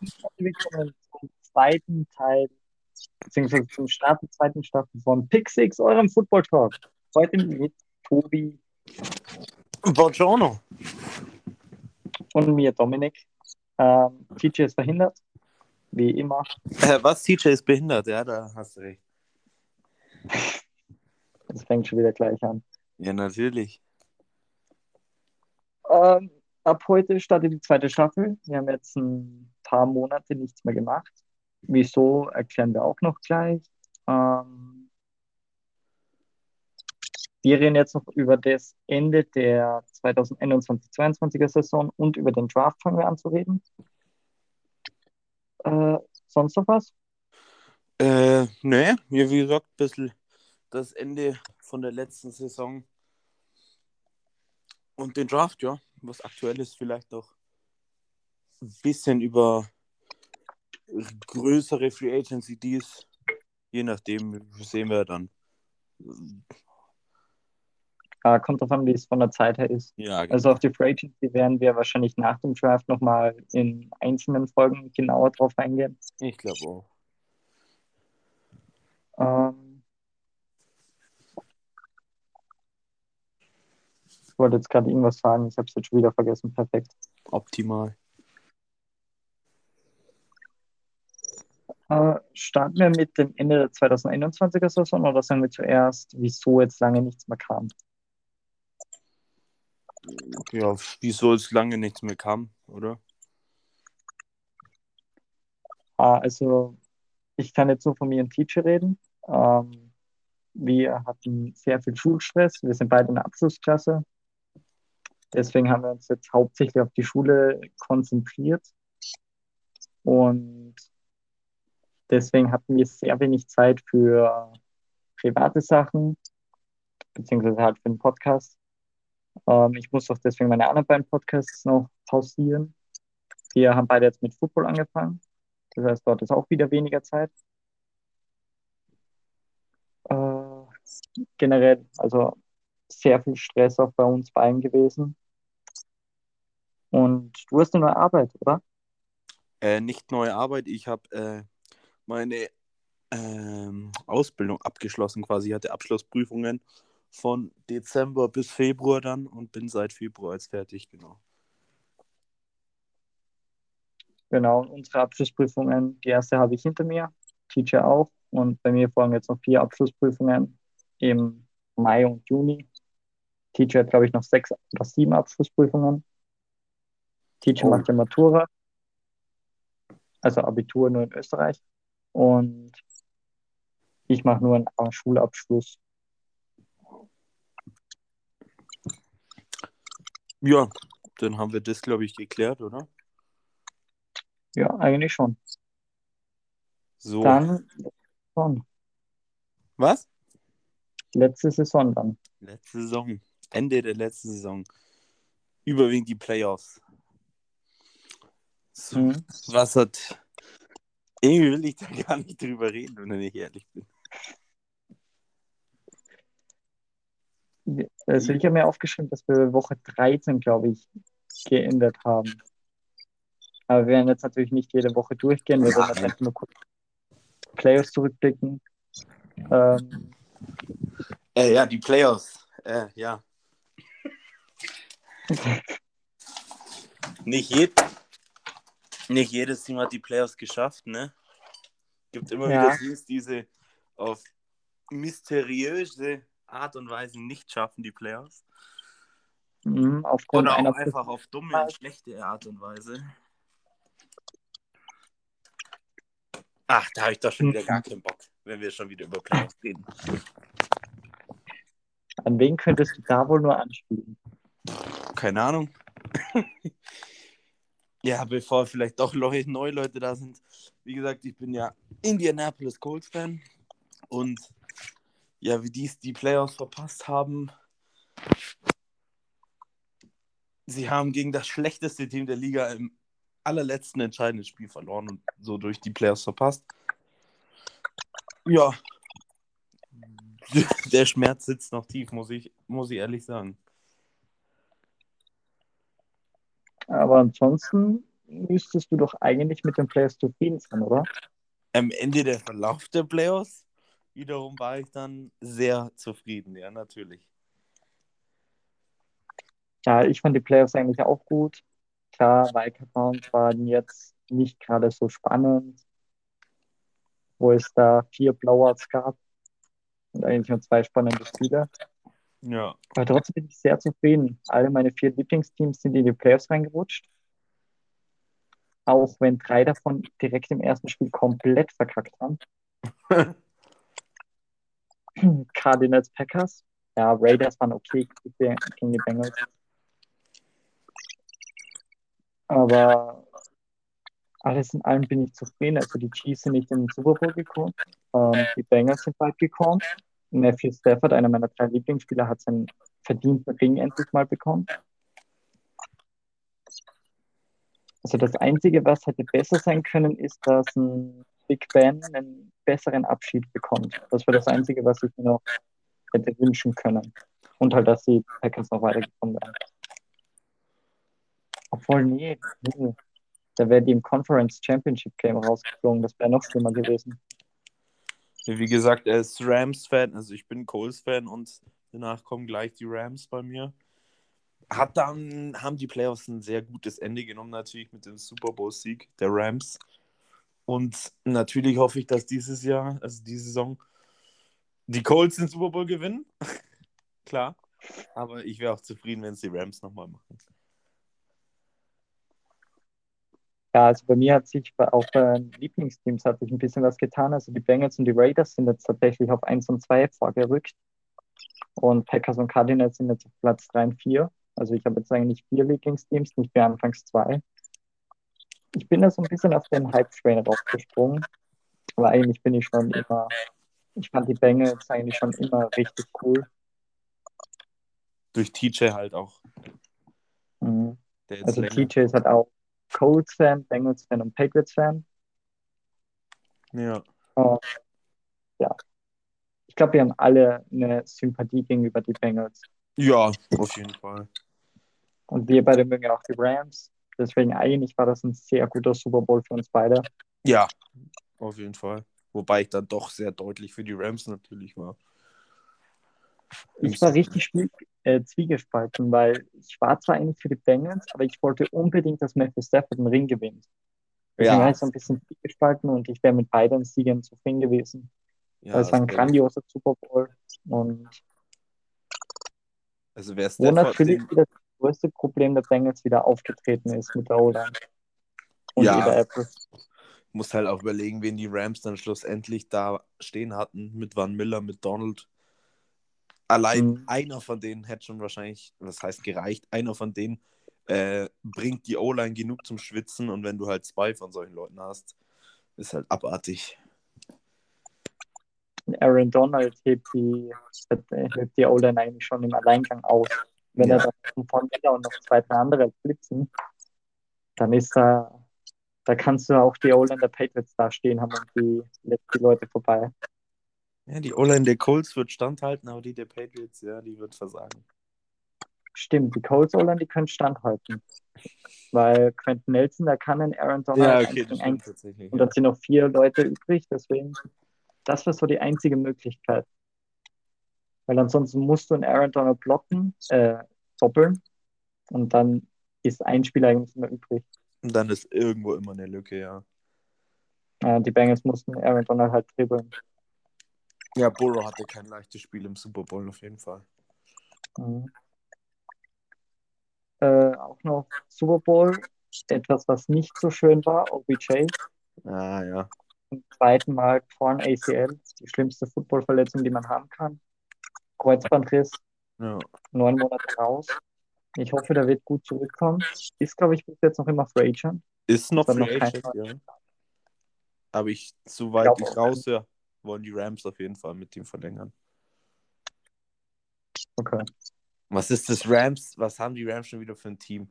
willkommen zum zweiten Teil, beziehungsweise zum Start der zweiten Staffel von Pick Six, eurem Football Talk. Heute mit Tobi Buongiorno. und mir, Dominik. Ähm, TJ ist verhindert, wie immer. Äh, was? TJ ist behindert, ja, da hast du recht. Das fängt schon wieder gleich an. Ja, natürlich. Ähm, ab heute startet die zweite Staffel. Wir haben jetzt ein paar Monate nichts mehr gemacht. Wieso, erklären wir auch noch gleich. Ähm, wir reden jetzt noch über das Ende der 2021-22er Saison und über den Draft fangen wir an zu reden. Äh, sonst noch was? Äh, ne, mir wie gesagt, ein bisschen das Ende von der letzten Saison und den Draft, ja, was aktuell ist, vielleicht noch ein bisschen über größere Free Agency Deals, je nachdem, sehen wir dann. Äh, kommt drauf an, wie es von der Zeit her ist. Ja, genau. Also auf die Free Agency werden wir wahrscheinlich nach dem Draft nochmal in einzelnen Folgen genauer drauf eingehen. ich glaube auch. Ähm, ich wollte jetzt gerade irgendwas sagen, ich habe es jetzt schon wieder vergessen. Perfekt. Optimal. Äh, starten wir mit dem Ende der 2021er Saison oder sagen wir zuerst, wieso jetzt lange nichts mehr kam? Ja, wieso es lange nichts mehr kam, oder? Ah, also, ich kann jetzt nur von mir und Teacher reden. Ähm, wir hatten sehr viel Schulstress. Wir sind beide in der Abschlussklasse. Deswegen haben wir uns jetzt hauptsächlich auf die Schule konzentriert. Und deswegen hatten wir sehr wenig Zeit für private Sachen, beziehungsweise halt für den Podcast. Ähm, ich muss auch deswegen meine anderen beiden Podcasts noch pausieren. Wir haben beide jetzt mit Football angefangen. Das heißt, dort ist auch wieder weniger Zeit. Äh, generell, also sehr viel Stress auch bei uns beiden gewesen. Und du hast eine neue Arbeit, oder? Äh, nicht neue Arbeit, ich habe äh, meine ähm, Ausbildung abgeschlossen quasi. Ich hatte Abschlussprüfungen von Dezember bis Februar dann und bin seit Februar jetzt fertig, genau. Genau, unsere Abschlussprüfungen, die erste habe ich hinter mir, Teacher auch. Und bei mir folgen jetzt noch vier Abschlussprüfungen im Mai und Juni. Teacher hat, glaube ich, noch sechs oder sieben Abschlussprüfungen. Teacher Oh. macht ja Matura, also Abitur nur in Österreich. Und ich mache nur einen Schulabschluss. Ja, dann haben wir das, glaube ich, geklärt, oder? Ja, eigentlich schon. So. Dann schon. Was? Letzte Saison dann. Letzte Saison. Ende der letzten Saison. Überwiegend die Playoffs. So, Mhm. Was hat. Irgendwie will ich da gar nicht drüber reden, wenn ich ehrlich bin. Also ich habe mir aufgeschrieben, dass wir Woche 13, glaube ich, geändert haben. Aber wir werden jetzt natürlich nicht jede Woche durchgehen, wir werden jetzt einfach nur kurz Playoffs zurückblicken. Ähm, Äh, ja, die Playoffs. Äh, ja. nicht, jed nicht jedes Team hat die Playoffs geschafft, ne? Gibt immer Ja. wieder Teams, die sie auf mysteriöse Art und Weise nicht schaffen, die Playoffs. mh, aufgrund Oder auch einfach auf dumme und schlechte Art und Weise. Ach, da habe ich doch schon wieder gar keinen Bock, wenn wir schon wieder über Playoffs reden. An wen könntest du da wohl nur anspielen? Keine Ahnung. ja, bevor vielleicht doch neue Leute da sind. Wie gesagt, ich bin ja Indianapolis Colts Fan. Und ja, wie die es die Playoffs verpasst haben. Sie haben gegen das schlechteste Team der Liga im allerletzten entscheidenden Spiel verloren und so durch die Playoffs verpasst. Ja. Der Schmerz sitzt noch tief, muss ich, muss ich ehrlich sagen. Aber ansonsten müsstest du doch eigentlich mit den Playoffs zufrieden sein, oder? Am Ende der Verlauf der Playoffs wiederum war ich dann sehr zufrieden, ja, natürlich. Ja, ich fand die Playoffs eigentlich auch gut. Klar, Wildcard-Rounds waren jetzt nicht gerade so spannend, wo es da vier Blowouts gab und eigentlich nur zwei spannende Spiele. Ja. Aber trotzdem bin ich sehr zufrieden. Alle meine vier Lieblingsteams sind in die Playoffs reingerutscht. Auch wenn drei davon direkt im ersten Spiel komplett verkackt haben. Cardinals, Packers. Ja, Raiders waren okay gegen die Bengals. Aber alles in allem bin ich zufrieden. Also die Chiefs sind nicht in den Super Bowl gekommen. Ähm, die Bengals sind bald gekommen. Matthew Stafford, einer meiner drei Lieblingsspieler, hat seinen verdienten Ring endlich mal bekommen. Also das Einzige, was hätte besser sein können, ist, dass ein Big Ben einen besseren Abschied bekommt. Das war das Einzige, was ich mir noch hätte wünschen können. Und halt, dass die Packers noch weitergekommen wären. Obwohl, nee, nee. Da wäre die im Conference Championship Game rausgeflogen. Das wäre noch schlimmer gewesen. Wie gesagt, er ist Rams-Fan, also ich bin Coles-Fan und danach kommen gleich die Rams bei mir. Hat dann, haben die Playoffs ein sehr gutes Ende genommen, natürlich mit dem Super Bowl-Sieg der Rams. Und natürlich hoffe ich, dass dieses Jahr, also diese Saison, die Colts den Super Bowl gewinnen. Klar. Aber ich wäre auch zufrieden, wenn es die Rams nochmal machen. Ja, also bei mir hat sich auch bei Lieblingsteams hat sich ein bisschen was getan. Also die Bengals und die Raiders sind jetzt tatsächlich auf 1 und 2 vorgerückt. Und Packers und Cardinals sind jetzt auf Platz 3 und 4. Also ich habe jetzt eigentlich vier Lieblingsteams, nicht wie anfangs zwei. Ich bin da so ein bisschen auf den Hype-Train raufgesprungen. Aber eigentlich bin ich schon immer, ich fand die Bengals eigentlich schon immer richtig cool. Durch TJ halt auch. Mhm. Also TJ ist halt auch Colts-Fan, Bengals-Fan und Patriots-Fan. Ja. Uh, ja. Ich glaube, wir haben alle eine Sympathie gegenüber die Bengals. Ja, auf jeden Fall. Und wir beide mögen ja auch die Rams. Deswegen eigentlich war das ein sehr guter Super Bowl für uns beide. Ja, auf jeden Fall. Wobei ich dann doch sehr deutlich für die Rams natürlich war. Ich war richtig äh, zwiegespalten, weil ich war zwar eigentlich für die Bengals, aber ich wollte unbedingt, dass Matthew Stafford den Ring gewinnt. Deswegen ja. war ich so ein bisschen zwiegespalten und ich wäre mit beiden Siegern zufrieden gewesen. Ja, es war ein grandioser Super Bowl und also wer wo natürlich wieder das größte Problem der Bengals wieder aufgetreten ist mit der O-Line und ja. jeder Apple. Muss halt auch überlegen, wen die Rams dann schlussendlich da stehen hatten, mit Van Miller, mit Donald. Allein mhm. einer von denen hätte schon wahrscheinlich, was heißt gereicht, einer von denen äh, bringt die O-Line genug zum Schwitzen und wenn du halt zwei von solchen Leuten hast, ist halt abartig. Aaron Donald hebt die, hebt die O-Line eigentlich schon im Alleingang aus. Wenn ja. er dann von Miller und noch zwei, drei andere blitzen, dann ist da, da kannst du auch die O-Line der Patriots da stehen haben und die die Leute vorbei. Ja, die O-Line der Colts wird standhalten, aber die der Patriots, ja, die wird versagen. Stimmt, die Colts O-Line, die können standhalten. Weil Quentin Nelson, da kann ein Aaron Donald ja, okay, ein, tatsächlich. Und dann sind noch vier Leute übrig, deswegen, das war so die einzige Möglichkeit. Weil ansonsten musst du einen Aaron Donald blocken, äh, doppeln und dann ist ein Spieler eigentlich immer übrig. Und dann ist irgendwo immer eine Lücke, ja. Äh, die Bengals mussten Aaron Donald halt dribbeln. Ja, Burrow hatte kein leichtes Spiel im Super Bowl auf jeden Fall. Mhm. Äh, auch noch Super Bowl, etwas, was nicht so schön war, OBJ. Ah, ja. Zum zweiten Mal Torn ACL, die schlimmste Footballverletzung, die man haben kann. Kreuzbandriss, ja. neun Monate raus. Ich hoffe, der wird gut zurückkommen. Ist, glaube ich, bis jetzt noch immer Free Agent. Ist noch Free Agent, ja. Aber ich, soweit ich, ich raushöre, wollen die Rams auf jeden Fall mit ihm verlängern. Okay. Was ist das Rams? Was haben die Rams schon wieder für ein Team?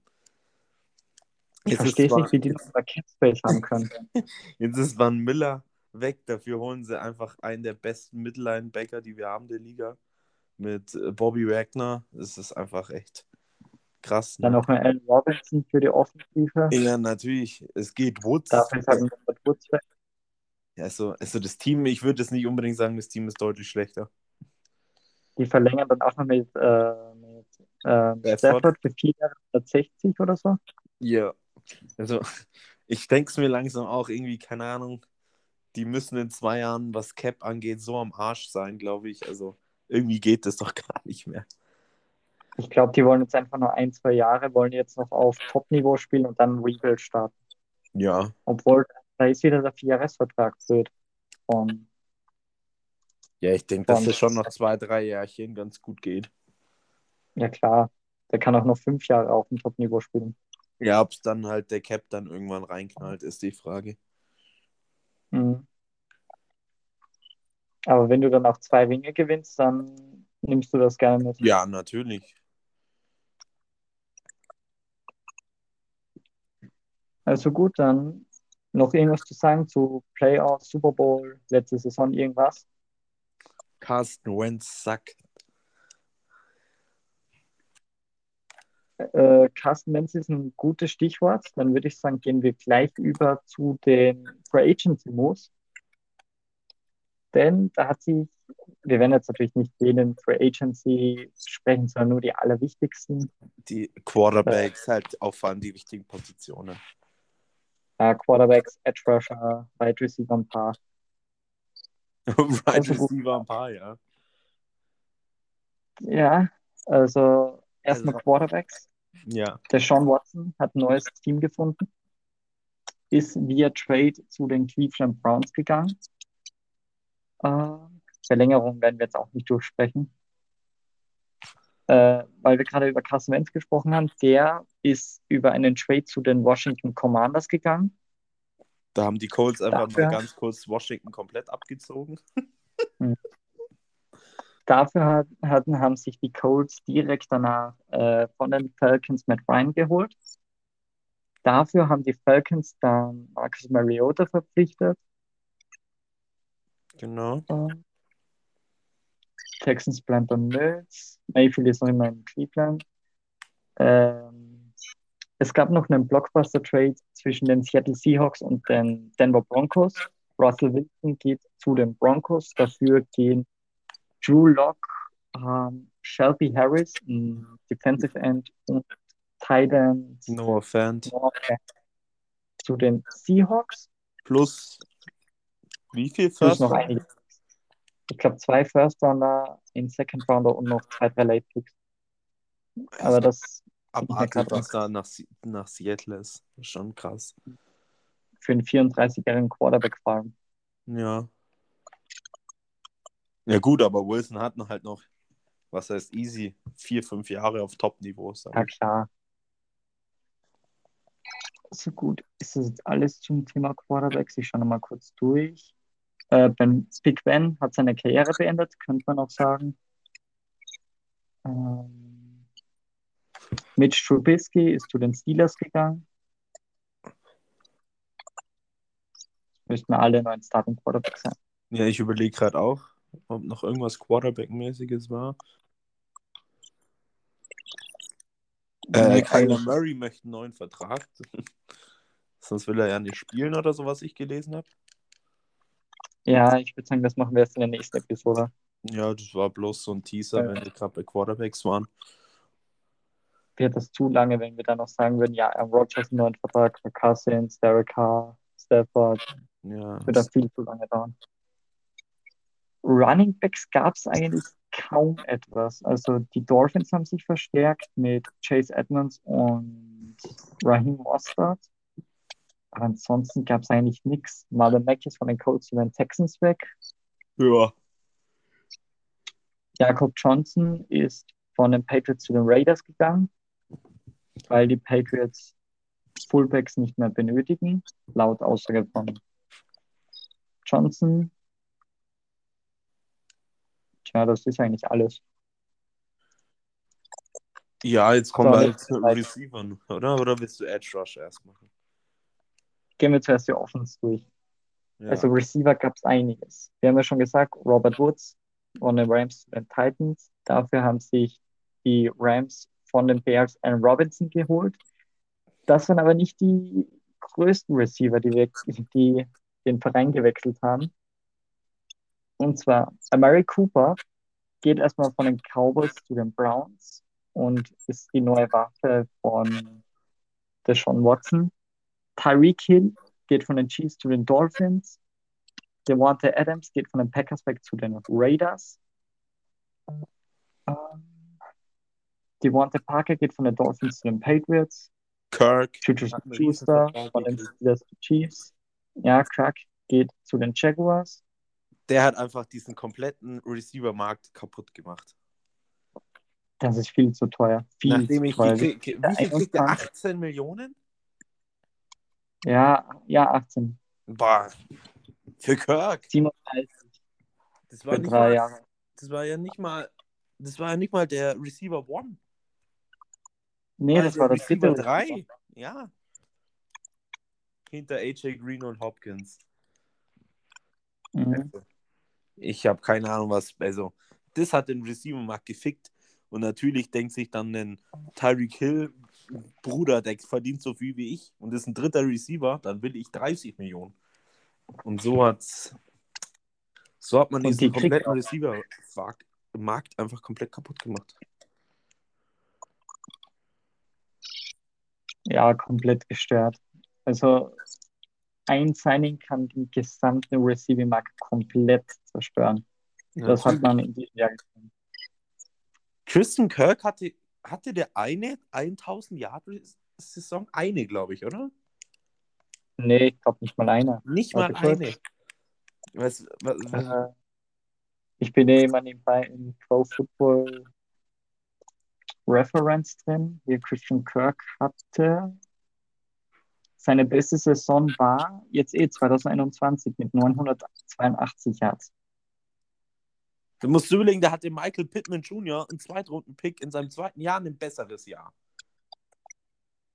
Ich verstehe nicht, wie die noch mal Capspace haben können. Jetzt ist Van Miller weg. Dafür holen sie einfach einen der besten Midline-Backer, die wir haben der Liga. Mit äh, Bobby Wagner. Das ist einfach echt Krass. Dann Ne? noch ein Allen Robinson für die Offensive. Ja, natürlich. Es geht Woods. Dafür ist halt Woods weg. Ja, also, also das Team, ich würde jetzt nicht unbedingt sagen, das Team ist deutlich schlechter. Die verlängern dann auch noch mit, äh, mit ähm, Stafford. Für 4 Jahre 160 oder so. Ja. Also, ich denke es mir langsam auch irgendwie, keine Ahnung, die müssen in zwei Jahren, was Cap angeht, so am Arsch sein, glaube ich. Also, irgendwie geht das doch gar nicht mehr. Ich glaube, die wollen jetzt einfach nur ein, zwei Jahre, wollen jetzt noch auf Top-Niveau spielen und dann Rebuild starten. Ja. Obwohl, da ist wieder der Vierjahresvertrag blöd. Und Ja, ich denke, dass das schon noch zwei, drei Jährchen ganz gut geht. ja klar, der kann auch noch fünf Jahre auf dem Top-Niveau spielen. Ja, ob es dann halt der Cap dann irgendwann reinknallt, ist die Frage. Mhm. Aber wenn du dann auch zwei Ringe gewinnst, dann nimmst du das gerne mit. Ja, natürlich. Also gut, dann noch irgendwas zu sagen zu Playoffs, Super Bowl, letzte Saison, irgendwas. Carsten Wentz Sack. Äh, Carsten Wentz ist ein gutes Stichwort. Dann würde ich sagen, gehen wir gleich über zu den Free Agency Moves. Denn da hat sich, wir werden jetzt natürlich nicht jeden Free Agency sprechen, sondern nur die allerwichtigsten. Die Quarterbacks halt auch vor allem die wichtigen Positionen. Äh, Quarterbacks, Edge Rusher, Wide Receiver ein paar. gut. Receiver ein paar, ja. Ja, also erstmal Also- Quarterbacks. Ja. Der Sean Watson hat ein neues Team gefunden, ist via Trade zu den Cleveland Browns gegangen. Äh, Verlängerung werden wir jetzt auch nicht durchsprechen. Äh, weil wir gerade über Carson Wentz gesprochen haben, der ist über einen Trade zu den Washington Commanders gegangen. Da haben die Colts einfach Dafür- mal ganz kurz Washington komplett abgezogen. Dafür hat, hatten, haben sich die Colts direkt danach äh, von den Falcons Matt Ryan geholt. Dafür haben die Falcons dann Marcus Mariota verpflichtet. Genau. Ähm, Texans bleiben beim Mills. Mayfield ist noch immer in Cleveland. Ähm, es gab noch einen Blockbuster-Trade zwischen den Seattle Seahawks und den Denver Broncos. Russell Wilson geht zu den Broncos. Dafür gehen Drew Lock, ähm, Shelby Harris, ein Defensive End und Titan No offense. zu den Seahawks. Plus wie viel Plus First? noch einige. Ich glaube, zwei First Rounder, ein Second Rounder und noch zwei, drei Late Picks. Aber das Abartig, was da nach, nach Seattle ist. Schon krass. für einen 34-jährigen Quarterback allem. Ja. Ja, gut, aber Wilson hat noch halt noch, was heißt easy, vier, fünf Jahre auf Top-Niveau. Ja, klar. So gut. Ist das jetzt alles zum Thema Quarterbacks? Ich schaue nochmal kurz durch. Äh, ben, Big Ben hat seine Karriere beendet, könnte man auch sagen. Ähm, Mitch Trubisky ist zu den Steelers gegangen. Müssten alle neuen Starting Quarterbacks sein. Ja, ich überlege gerade auch, ob noch irgendwas Quarterback-mäßiges war. Äh, Nee, Kyler Murray möchte einen neuen Vertrag. Sonst will er ja nicht spielen oder so, was ich gelesen habe. Ja, ich würde sagen, das machen wir erst in der nächsten Episode. Ja, das war bloß so ein Teaser, Ja. wenn wir gerade bei Quarterbacks waren. Wird das zu lange, wenn wir dann noch sagen würden, ja, Aaron Rodgers einen neuen Vertrag, Kirk Cousins, Derek Carr, Stafford, Ja, wird das viel zu lange dauern. Running Backs gab es eigentlich kaum etwas. Also die Dolphins haben sich verstärkt mit Chase Edmonds und Raheem Mostert. Aber ansonsten gab es eigentlich nichts. Ist von den Colts zu den Texans weg. ja. Jakob Johnson ist von den Patriots zu den Raiders gegangen, weil die Patriots Fullbacks nicht mehr benötigen, laut Aussage von Johnson. Tja, das ist eigentlich alles. Ja, jetzt kommen So, wir halt zu Receivern, oder? Oder willst du Edge Rush erst machen? Gehen wir zuerst die Offense durch. Ja. Also Receiver gab es einiges. Wir haben ja schon gesagt, Robert Woods von den Rams zu den Titans. Dafür haben sich die Rams von den Bears Aaron Robinson geholt. Das waren aber nicht die größten Receiver, die, wir, die den Verein gewechselt haben. Und zwar Amari Cooper geht erstmal von den Cowboys zu den Browns und ist die neue Waffe von Deshaun Watson. Tyreek Hill geht von den Chiefs zu den Dolphins. Devontae Adams geht von den Packers weg zu den Raiders. Ähm, Devontae Parker geht von den Dolphins zu den Patriots. Kirk. Juju Schuster von den Steelers zu Chiefs. Ja, Kirk geht zu den Jaguars. Der hat einfach diesen kompletten Receiver-Markt kaputt gemacht. Das ist viel zu teuer. Viel Nachdem zu ich, teuer. wie viel, wie viel kriegt der? 18 Millionen? Ja, ja, 18. Boah. Für Kirk. 37 Das war, für nicht drei mal, Jahre. das war ja nicht mal, das war ja nicht mal der Receiver One. Nee, das war das Receiver dritte. 3. Ja. Hinter AJ Green und Hopkins. Mhm. Ich habe keine Ahnung, was. Also, das hat den Receiver-Markt gefickt. Und natürlich denkt sich dann ein Tyreek Hill, Bruder, der verdient so viel wie ich und ist ein dritter Receiver, dann will ich 30 Millionen. Und so hat's. So hat man Und diesen die kompletten. Receiver-Markt einfach komplett kaputt gemacht. Ja, komplett gestört. Also ein Signing kann den gesamten Receiving-Markt komplett zerstören. Das hat man in diesem Jahr gesehen. Christian Kirk hatte, hatte der eine 1000 Jahre Saison? Eine, glaube ich, oder? Nee, ich glaube nicht mal einer. Nicht mal eine. Was, was, was, Äh, ich bin eh immer nebenbei in Pro Football Reference drin, wie Christian Kirk hatte. Seine beste Saison war jetzt eh 2021 mit 982 Yards. Du musst überlegen, der hatte Michael Pittman Jr. einen Zweitrunden-Pick in seinem zweiten Jahr ein besseres Jahr.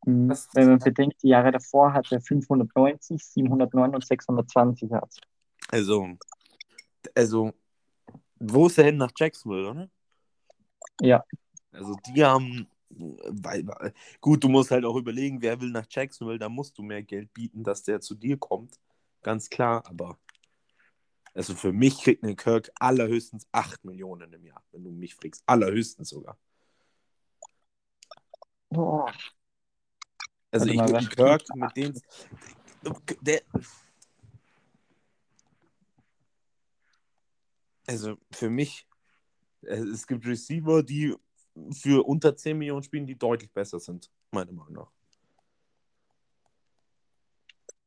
Mhm. Das- Wenn man bedenkt, die Jahre davor hatte er 590, 709 und 620 Yards. Also, also, wo ist er hin nach Jacksonville, oder? Ja, Also, die haben, weil, weil- gut, du musst halt auch überlegen, wer will nach Jacksonville, da musst du mehr Geld bieten, dass der zu dir kommt. Ganz klar, aber also für mich kriegt ein Kirk allerhöchstens 8 Millionen im Jahr, wenn du mich fragst. Allerhöchstens sogar. Boah. Also Warte ich mal, Kirk mit den. Der, also für mich, äh, es gibt Receiver, die für unter 10 Millionen spielen, die deutlich besser sind, meiner Meinung nach.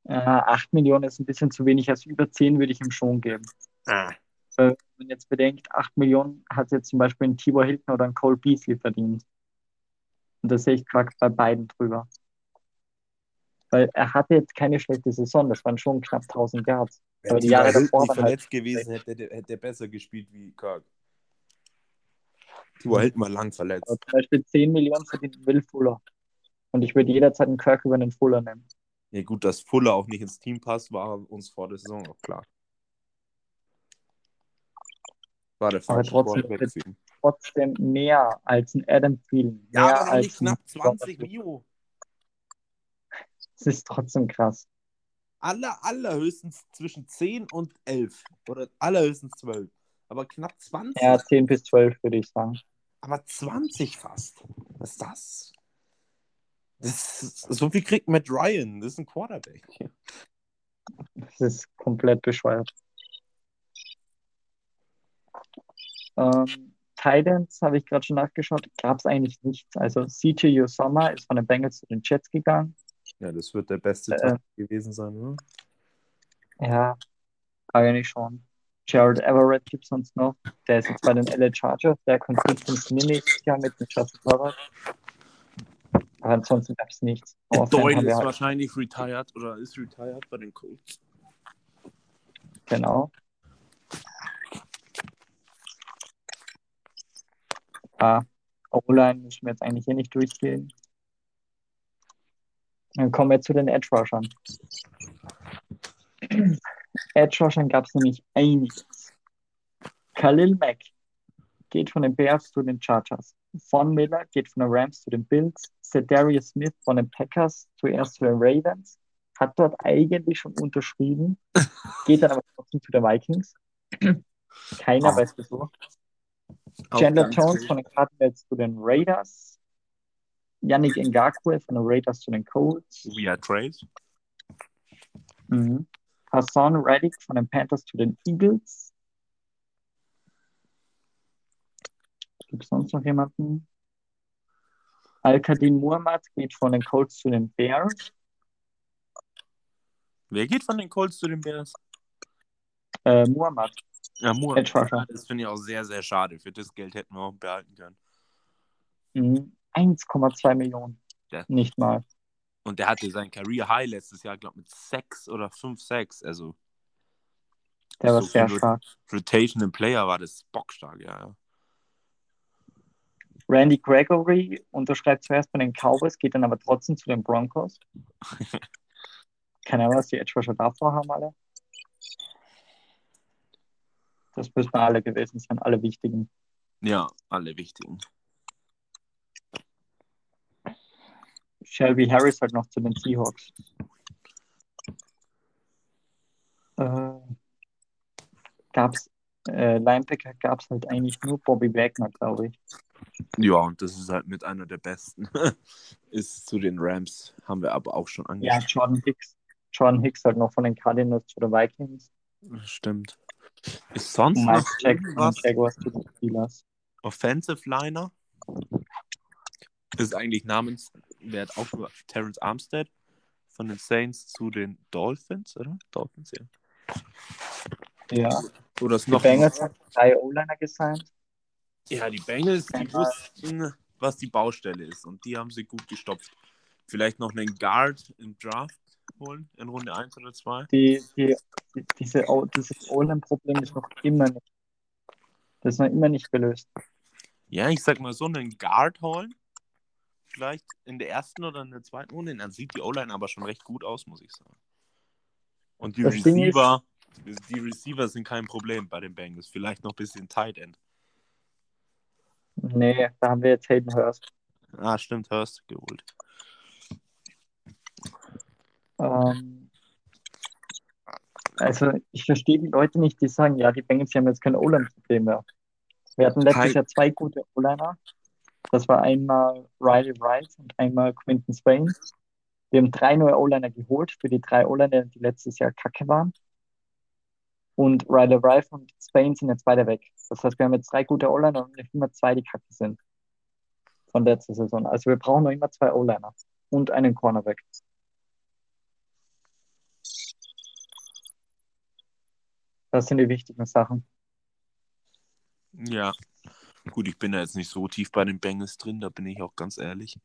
Äh, 8 Millionen ist ein bisschen zu wenig, also über 10 würde ich ihm schon geben. Ah. Äh, Wenn man jetzt bedenkt, 8 Millionen hat jetzt zum Beispiel ein Tibor Hilton oder ein Cole Beasley verdient. Und das sehe ich gerade bei beiden drüber. Weil er hatte jetzt keine schlechte Saison, das waren schon knapp 1000 Yards. Wenn Aber die Jahre Hilton davor nicht waren halt verletzt gewesen hätte, hätte er besser gespielt wie Kirk. War Hilton mal lang verletzt. Aber zum Beispiel 10 Millionen verdient Will Fuller. Und ich würde jederzeit einen Kirk über einen Fuller nehmen. Ja gut, dass Fuller auch nicht ins Team passt, war uns vor der Saison auch klar. War der Aber falsche trotzdem-. Trotzdem mehr als ein Adam Thielen. Ja, mehr aber als knapp ein 20 Mio. Das ist trotzdem krass. Aller, allerhöchstens zwischen 10 und 11. Oder allerhöchstens 12. Aber knapp 20. Ja, 10 bis 12 würde ich sagen. Aber 20 fast. Was ist das? Ist, so viel kriegt Matt Ryan. Das ist ein Quarterback. Das ist komplett bescheuert. Ähm, Titans habe ich gerade schon nachgeschaut, gab es eigentlich nichts. Also CJ Usoma ist von den Bengals zu den Jets gegangen. Ja, das wird der beste Äh, Tag gewesen sein, oder? Ja, kann ich nicht schon. Jared Everett gibt es sonst noch. Der ist jetzt bei den LA Chargers. Der funktionieren nächstes Jahr mit dem Justin Herbert. Aber ansonsten gab es nichts. Offense Doyle ist halt, wahrscheinlich retired oder ist retired bei den Colts. genau. Ah, O-Line müssen wir jetzt eigentlich hier nicht durchgehen. Dann kommen wir zu den Edge Rushern. Edge Rushern gab es nämlich einiges. Khalil Mack geht von den Bears zu den Chargers. Von Miller geht von den Rams zu den Bills. Cedarius Smith von den Packers zuerst zu den Ravens. Hat dort eigentlich schon unterschrieben, geht dann aber trotzdem zu den Vikings. Keiner Oh. weiß wieso. Chandler Jones cool. von den Cardinals zu den Raiders. Yannick Ngakwe von den Raiders zu den Colts. Via Trade. Mhm. Hassan Reddick von den Panthers zu den Eagles. Gibt es sonst noch jemanden? Al-Kadin Muhammad geht von den Colts zu den Bears. Wer geht von den Colts zu den Bears? Äh, Muhammad, Ja, Rusher. Das finde ich auch sehr, sehr schade. Für das Geld hätten wir auch behalten können. Mhm. 1,2 Millionen. Ja. Nicht mal. Und der hatte sein Career High letztes Jahr, glaube ich, mit 6 oder 5 Sacks. Also Der war So sehr stark. Rotational Player war das bockstark, ja. ja. Randy Gregory unterschreibt zuerst bei den Cowboys, geht dann aber trotzdem zu den Broncos. Keine Ahnung, was die Edge Rusher davor haben alle. Das müssen alle gewesen sein, alle wichtigen. Ja, alle wichtigen. Shelby Harris halt noch zu den Seahawks. Äh, gab's, äh, Linebacker gab es halt eigentlich nur Bobby Wagner, glaube ich. Ja, und das ist halt mit einer der besten. ist zu den Rams, haben wir aber auch schon Ja, angesprochen. Jordan Hicks. Jordan Hicks halt noch von den Cardinals zu den Vikings. Stimmt. Ist sonst Mike noch Jackson Jaguars zu den Steelers. Offensive Liner? Ist eigentlich namenswert auch für Terrence Armstead von den Saints zu den Dolphins, oder? Dolphins, ja. Ja. Oder ist Die noch Bengals haben drei O-Liner gesigned. Ja, die Bengals, die wussten, was die Baustelle ist und die haben sie gut gestopft. Vielleicht noch einen Guard im Draft holen, in Runde 1 oder 2. Die, die, die, diese, dieses O-Line-Problem ist noch immer nicht. Das ist noch immer nicht gelöst. Ja, ich sag mal so, einen Guard holen. Vielleicht in der ersten oder in der zweiten Runde. Dann sieht die O-Line aber schon recht gut aus, muss ich sagen. Und die Das Receiver, die Receiver sind kein Problem bei den Bengals. Vielleicht noch ein bisschen Tight End. Nee, da haben wir jetzt Hayden Hurst. Ah, stimmt, Hurst geholt. Ähm, also ich verstehe die Leute nicht, die sagen, ja, die Bengals haben jetzt kein O-Line-Problem mehr. Wir hatten letztes Jahr zwei gute O-Liner. Das war einmal Riley Wright und einmal Quinton Swain. Wir haben drei neue O-Liner geholt für die drei O-Liner, die letztes Jahr kacke waren. Und Riley Wright und Swain sind jetzt beide weg. Das heißt, wir haben jetzt drei gute O-Liner und nicht immer zwei, die kacke sind. Von letzter Saison. Also wir brauchen noch immer zwei O-Liner und einen Cornerback. Das sind die wichtigen Sachen. Ja. Gut, ich bin da jetzt nicht so tief bei den Bengals drin, da bin ich auch ganz ehrlich.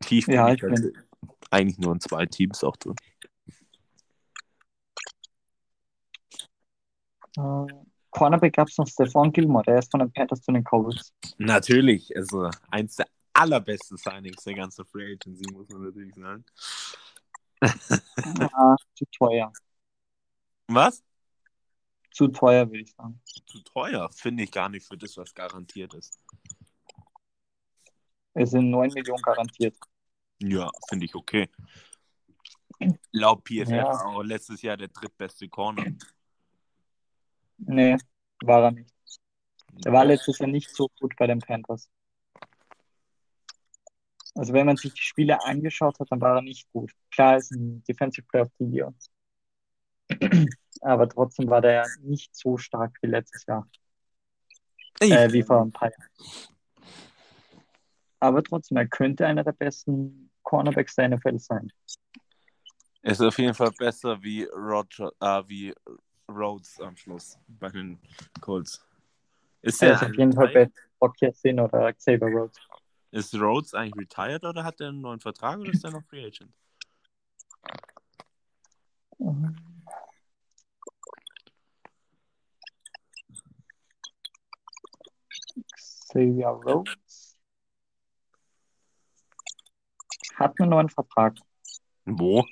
Tief bin Ja, ich ich halt bin- eigentlich nur in zwei Teams auch drin. Äh, Cornerback gab es noch Stephon Gilmore, der ist von den Panthers zu den Colts. Natürlich, also eins der allerbesten Signings der ganzen Free Agency, muss man natürlich sagen. Ah, zu teuer. Was? Zu teuer, würde ich sagen. Zu teuer, finde ich gar nicht für das, was garantiert ist. Es sind 9 Millionen garantiert. Ja, finde ich okay. Laut PFF Ja. auch letztes Jahr der drittbeste Corner. Nee, war er nicht. Er war letztes Jahr nicht so gut bei den Panthers. Also wenn man sich die Spiele angeschaut hat, dann war er nicht gut. Klar, er ist ein Defensive Player of the Year. Aber trotzdem war der nicht so stark wie letztes Jahr. Äh, wie vor ein paar Jahren. Aber trotzdem, er könnte einer der besten Cornerbacks der NFL sein. Ist auf jeden Fall besser wie Roger, äh, wie Rhodes am Schluss bei den Colts. Ist, Er ist auf jeden Fall Sin oder Xavier Rhodes. ist Rhodes eigentlich retired oder hat er einen neuen Vertrag oder ist er noch Free Agent? Xavier Rhodes hat einen neuen Vertrag. Wo?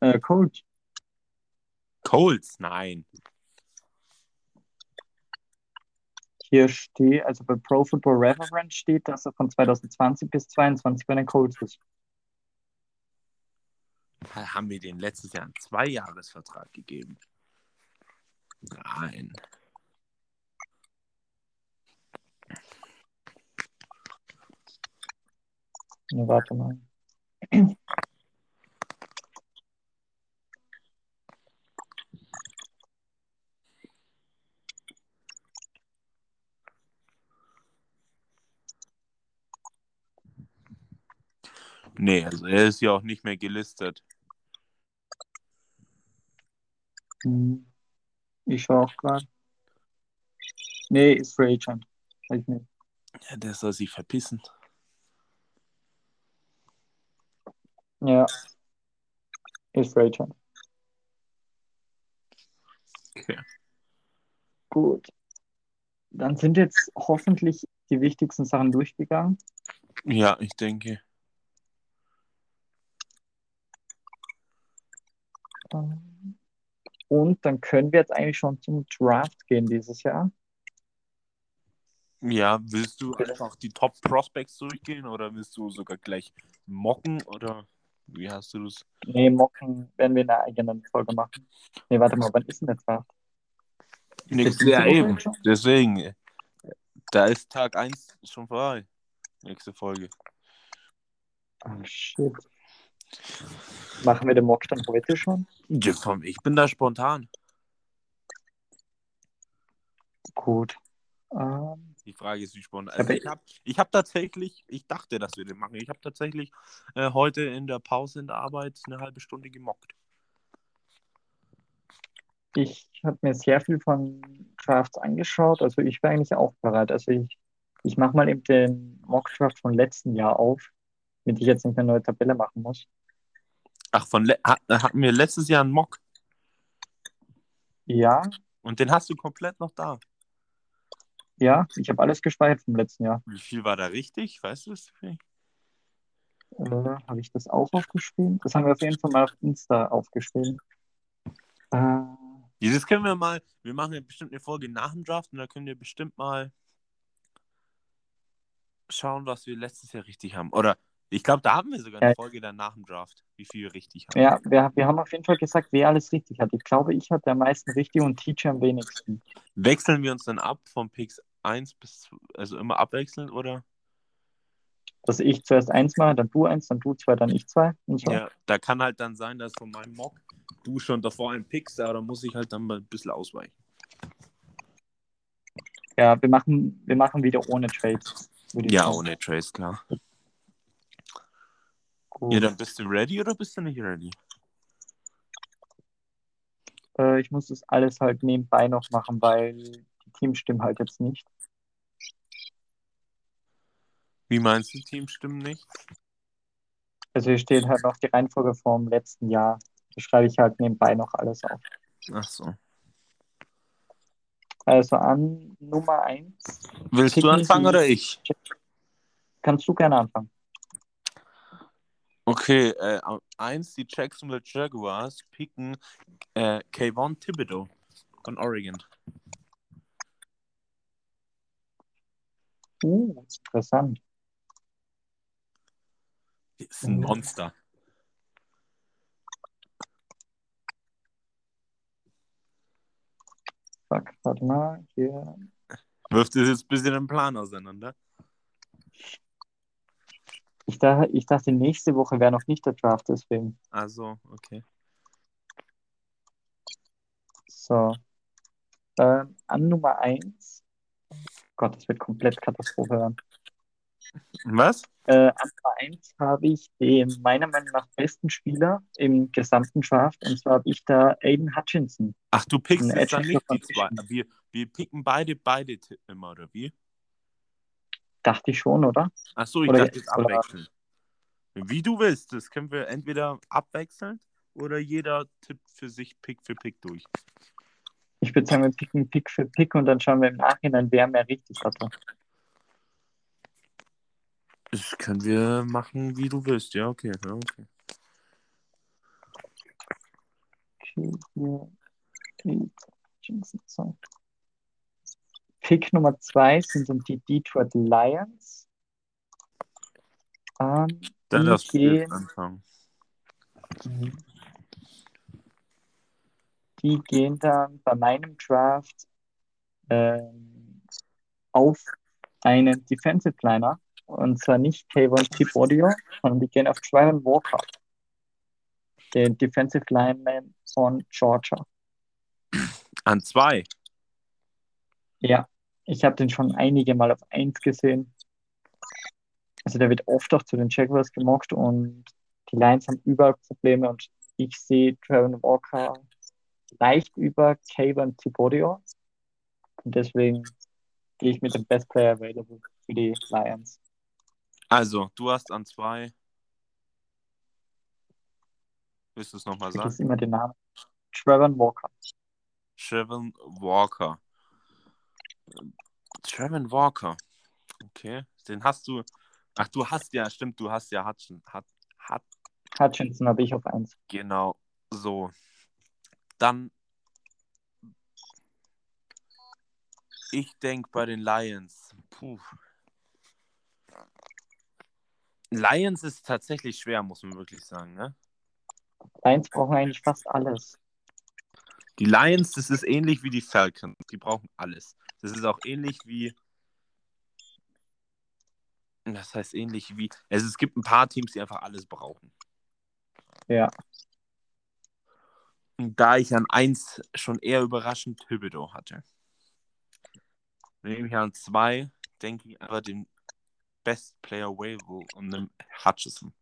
Äh, Coach. Colts? Nein. Hier steht, also bei Pro Football Reference steht, dass er von 2020 bis 2022 bei den Colts ist. Haben wir den letztes Jahr einen Zweijahresvertrag gegeben? Nein. Ne, warte mal. Nee, also er ist ja auch nicht mehr gelistet. Hm. Ich schaue auch gerade. Nee, ist Agent. Weiß ich nicht. Ja, der soll sich verpissen. Ja. Ist Free Agent. Okay. Gut. Dann sind jetzt hoffentlich die wichtigsten Sachen durchgegangen. Ja, ich denke. Und dann können wir jetzt eigentlich schon zum Draft gehen dieses Jahr. Ja, willst du einfach die Top Prospects durchgehen oder willst du sogar gleich mocken oder wie hast du das? Nee, Mocken werden wir in einer eigenen Folge machen. Nee, warte mal, wann ist denn der Draft? Jahr Woche eben. schon? Deswegen. Da ist Tag 1 schon vorbei. Nächste Folge. Ah, shit. Machen wir den Mock dann heute schon? Ja, komm, Ich bin da spontan. Gut. Ähm, Die Frage ist, wie spontan. Also ich habe ich hab tatsächlich, ich dachte, dass wir den machen. Ich habe tatsächlich äh, heute in der Pause in der Arbeit eine halbe Stunde gemockt. ich habe mir sehr viel von Drafts angeschaut, also ich wäre eigentlich auch bereit. Also ich, ich mache mal eben den Mock-Draft von letzten Jahr auf, damit ich jetzt nicht eine neue Tabelle machen muss. Ach, von hatten wir letztes Jahr einen Mock Ja, und den hast du komplett noch da. ja, ich habe alles gespeichert vom letzten Jahr. Wie viel war da richtig? Weißt du das? Äh, habe ich das auch aufgeschrieben? Das haben wir auf jeden Fall mal auf Insta aufgeschrieben. Äh, Dieses können wir mal, wir machen ja bestimmt eine Folge nach dem Draft und da können wir bestimmt mal schauen, was wir letztes Jahr richtig haben. Oder ich glaube, da haben wir sogar eine. Folge dann nach dem Draft, wie viel wir richtig haben. ja, wir, wir haben auf jeden Fall gesagt, wer alles richtig hat. Ich glaube, ich hatte am meisten richtig und Teacher am wenigsten. Wechseln wir uns dann ab von Picks 1 bis, also immer abwechselnd, oder? Dass ich zuerst eins mache, dann du eins, dann du zwei, dann ich zwei und so. Ja, da kann halt dann sein, dass von meinem Mock du schon davor einen pickst, aber da muss ich halt dann mal ein bisschen ausweichen. Ja, wir machen, wir machen wieder ohne Trades. Ja, sagen. ohne Trace, klar. Gut. Ja, dann bist du ready oder bist du nicht ready? Äh, ich muss das alles halt nebenbei noch machen, weil die Teams stimmen halt jetzt nicht. Wie meinst du, Team stimmen nicht? Also hier steht halt noch die Reihenfolge vom letzten Jahr. Da schreibe ich halt nebenbei noch alles auf. Ach so. Also an Nummer eins Willst du Picken anfangen oder ich? kannst du gerne anfangen. Okay, äh, eins, die Jacksonville Jaguars picken äh, Kayvon Thibodeau von Oregon. Uh, interessant. Ist ein. Monster. Fuck, warte mal. Hier. Wirft es jetzt ein bisschen den Plan auseinander. Ich, dachte, ich dachte, nächste Woche wäre noch nicht der Draft, deswegen. Also, okay. So. Ähm, an Nummer eins. Gott, das wird komplett Katastrophe werden. Was? Äh, an Nummer 1 habe ich den meiner Meinung nach besten Spieler im gesamten Draft. Und zwar habe ich da Aiden Hutchinson. Ach, du pickst jetzt dann nicht die zwei. Wir, wir picken beide, beide immer, oder wie? Dachte ich schon, oder? Ach so, ich Oder- dachte jetzt abwechseln. Wie du willst, das können wir entweder abwechseln oder jeder tippt für sich Pick für Pick durch. Ich würde sagen, wir picken Pick für Pick und dann schauen wir im Nachhinein, wer mehr richtig hatte. Das können wir machen, wie du willst. Ja, okay. Ja, okay. Okay, hier. Pick Nummer zwei sind dann die Detroit Lions. Ähm, Dann du gehen, anfangen. die gehen dann bei meinem Draft ähm, auf einen Defensive Liner. Und zwar nicht Kayvon Thibodeau, sondern die gehen auf Trevor Walker, den Defensive Lineman von Georgia. An zwei. Ja, ich habe den schon einige Mal auf 1 gesehen. Also der wird oft auch zu den Jaguars gemockt und die Lions haben überall Probleme und ich sehe Trevor Walker leicht über Kayvon Thibodeau und deswegen gehe ich mit dem Best Player Available für die Lions. Also, du hast an zwei. Willst du es nochmal Ich sagen? immer den Namen. Trevor Walker. Trevor Walker. Trevor Walker. Okay. Den hast du. Ach, du hast ja, stimmt, du hast ja Hutchin. Hat, hat, Hutchinson habe ich auf 1. genau. So. Dann. Ich denke bei den Lions. Puh. Lions ist tatsächlich schwer, muss man wirklich sagen, ne? Lions brauchen eigentlich fast alles. Die Lions, das ist ähnlich wie die Falcons. Die brauchen alles. Das ist auch ähnlich wie. Das heißt ähnlich wie. Also es gibt ein paar Teams, die einfach alles brauchen. Ja. Und da ich an 1 schon eher überraschend Thibodeau hatte, nehme ich an 2, denke ich aber den Best Player Available und nehme Hutchison.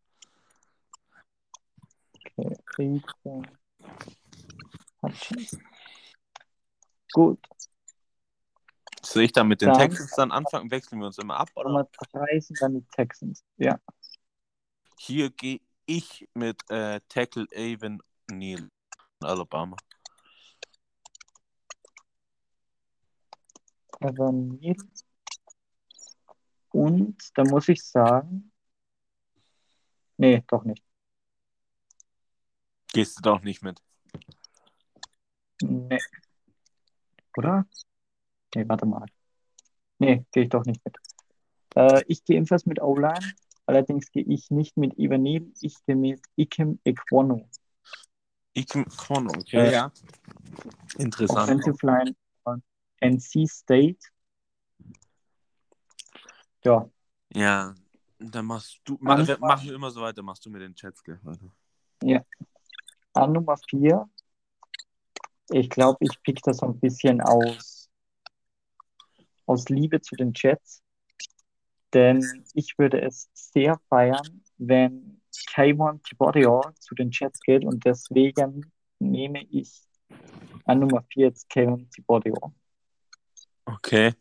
Okay. Rico. Hutchinson. Gut. Soll ich dann mit den Dann- Texans dann anfangen? Wechseln wir uns immer ab? Oder? Nummer 3 sind dann die Texans. Ja. Hier gehe ich mit äh, Tackle Avon Neal von Alabama. Evan Neal. Und da muss ich sagen. Nee, doch nicht. Gehst du doch nicht mit. Nee. Oder? Nee, warte mal. Nee, gehe ich doch nicht mit. Äh, ich gehe ebenfalls mit O-Line. Allerdings gehe ich nicht mit Evan Neal. Ich gehe mit Ikem Ekwonu. Ich Kono, okay. Äh, ja. Interessant. Offensive Line von NC State. Ja, Ja, dann machst du. Ma, Anfang- machen wir immer so weiter, machst du mit den Chats, gell? Warte. an Nummer 4. Ich glaube, ich pick das so ein bisschen aus, aus Liebe zu den Jets. Denn ich würde es sehr feiern, wenn Kayvon Thibodeau zu den Jets geht und deswegen nehme ich an Nummer 4 jetzt Kayvon Thibodeau. Okay.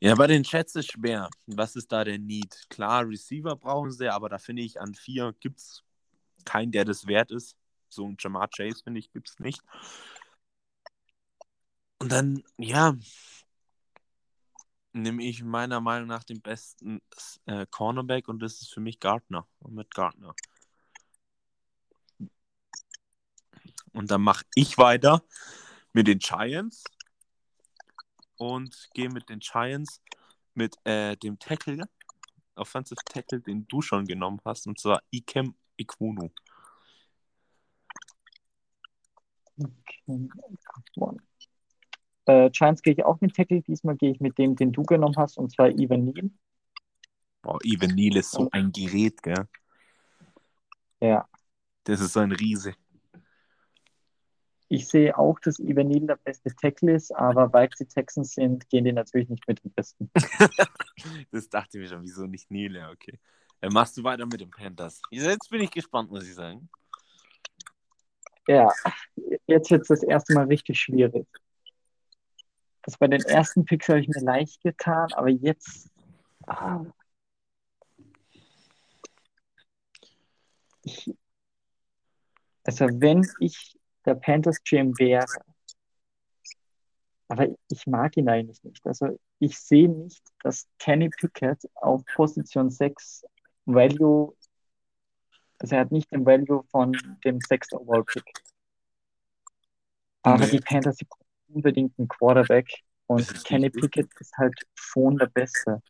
Ja, bei den Chats ist schwer. Was ist da der Need? Klar, Receiver brauchen sie, aber da finde ich, an vier gibt es keinen, der das wert ist. So ein Jamar Chase, finde ich, gibt es nicht. Und dann, ja, nehme ich meiner Meinung nach den besten äh, Cornerback und das ist für mich Gardner. Und mit Gardner. Und dann mache ich weiter mit den Giants und gehe mit den Giants mit äh, dem Tackle, Offensive Tackle, den du schon genommen hast, und zwar Ikem Ikwunu. Okay. Äh, Giants gehe ich auch mit Tackle. Diesmal gehe ich mit dem, den du genommen hast, und zwar Evan Neal. Boah, Evan Neal ist so ein Gerät, gell? Ja. Das ist so ein Riese. Ich sehe auch, dass Evan Neal der beste Tackle ist, aber weil sie Texans sind, gehen die natürlich nicht mit dem Besten. Das dachte ich mir schon, wieso nicht Neal? Ja, okay. Dann machst du weiter mit den Panthers. Jetzt bin ich gespannt, muss ich sagen. Ja, jetzt wird es das erste Mal richtig schwierig. Das bei den ersten Picks habe ich mir leicht getan, aber jetzt. Ah, ich, also, wenn ich der Panthers GM wäre, aber ich mag ihn eigentlich nicht. Also, ich sehe nicht, dass Kenny Pickett auf Position 6 Value, also er hat nicht den Value von dem 6. Overall Pick. Aber Nee. die Panthers, die unbedingt einen Quarterback. Und Kenny. Pickett ist halt schon der Beste.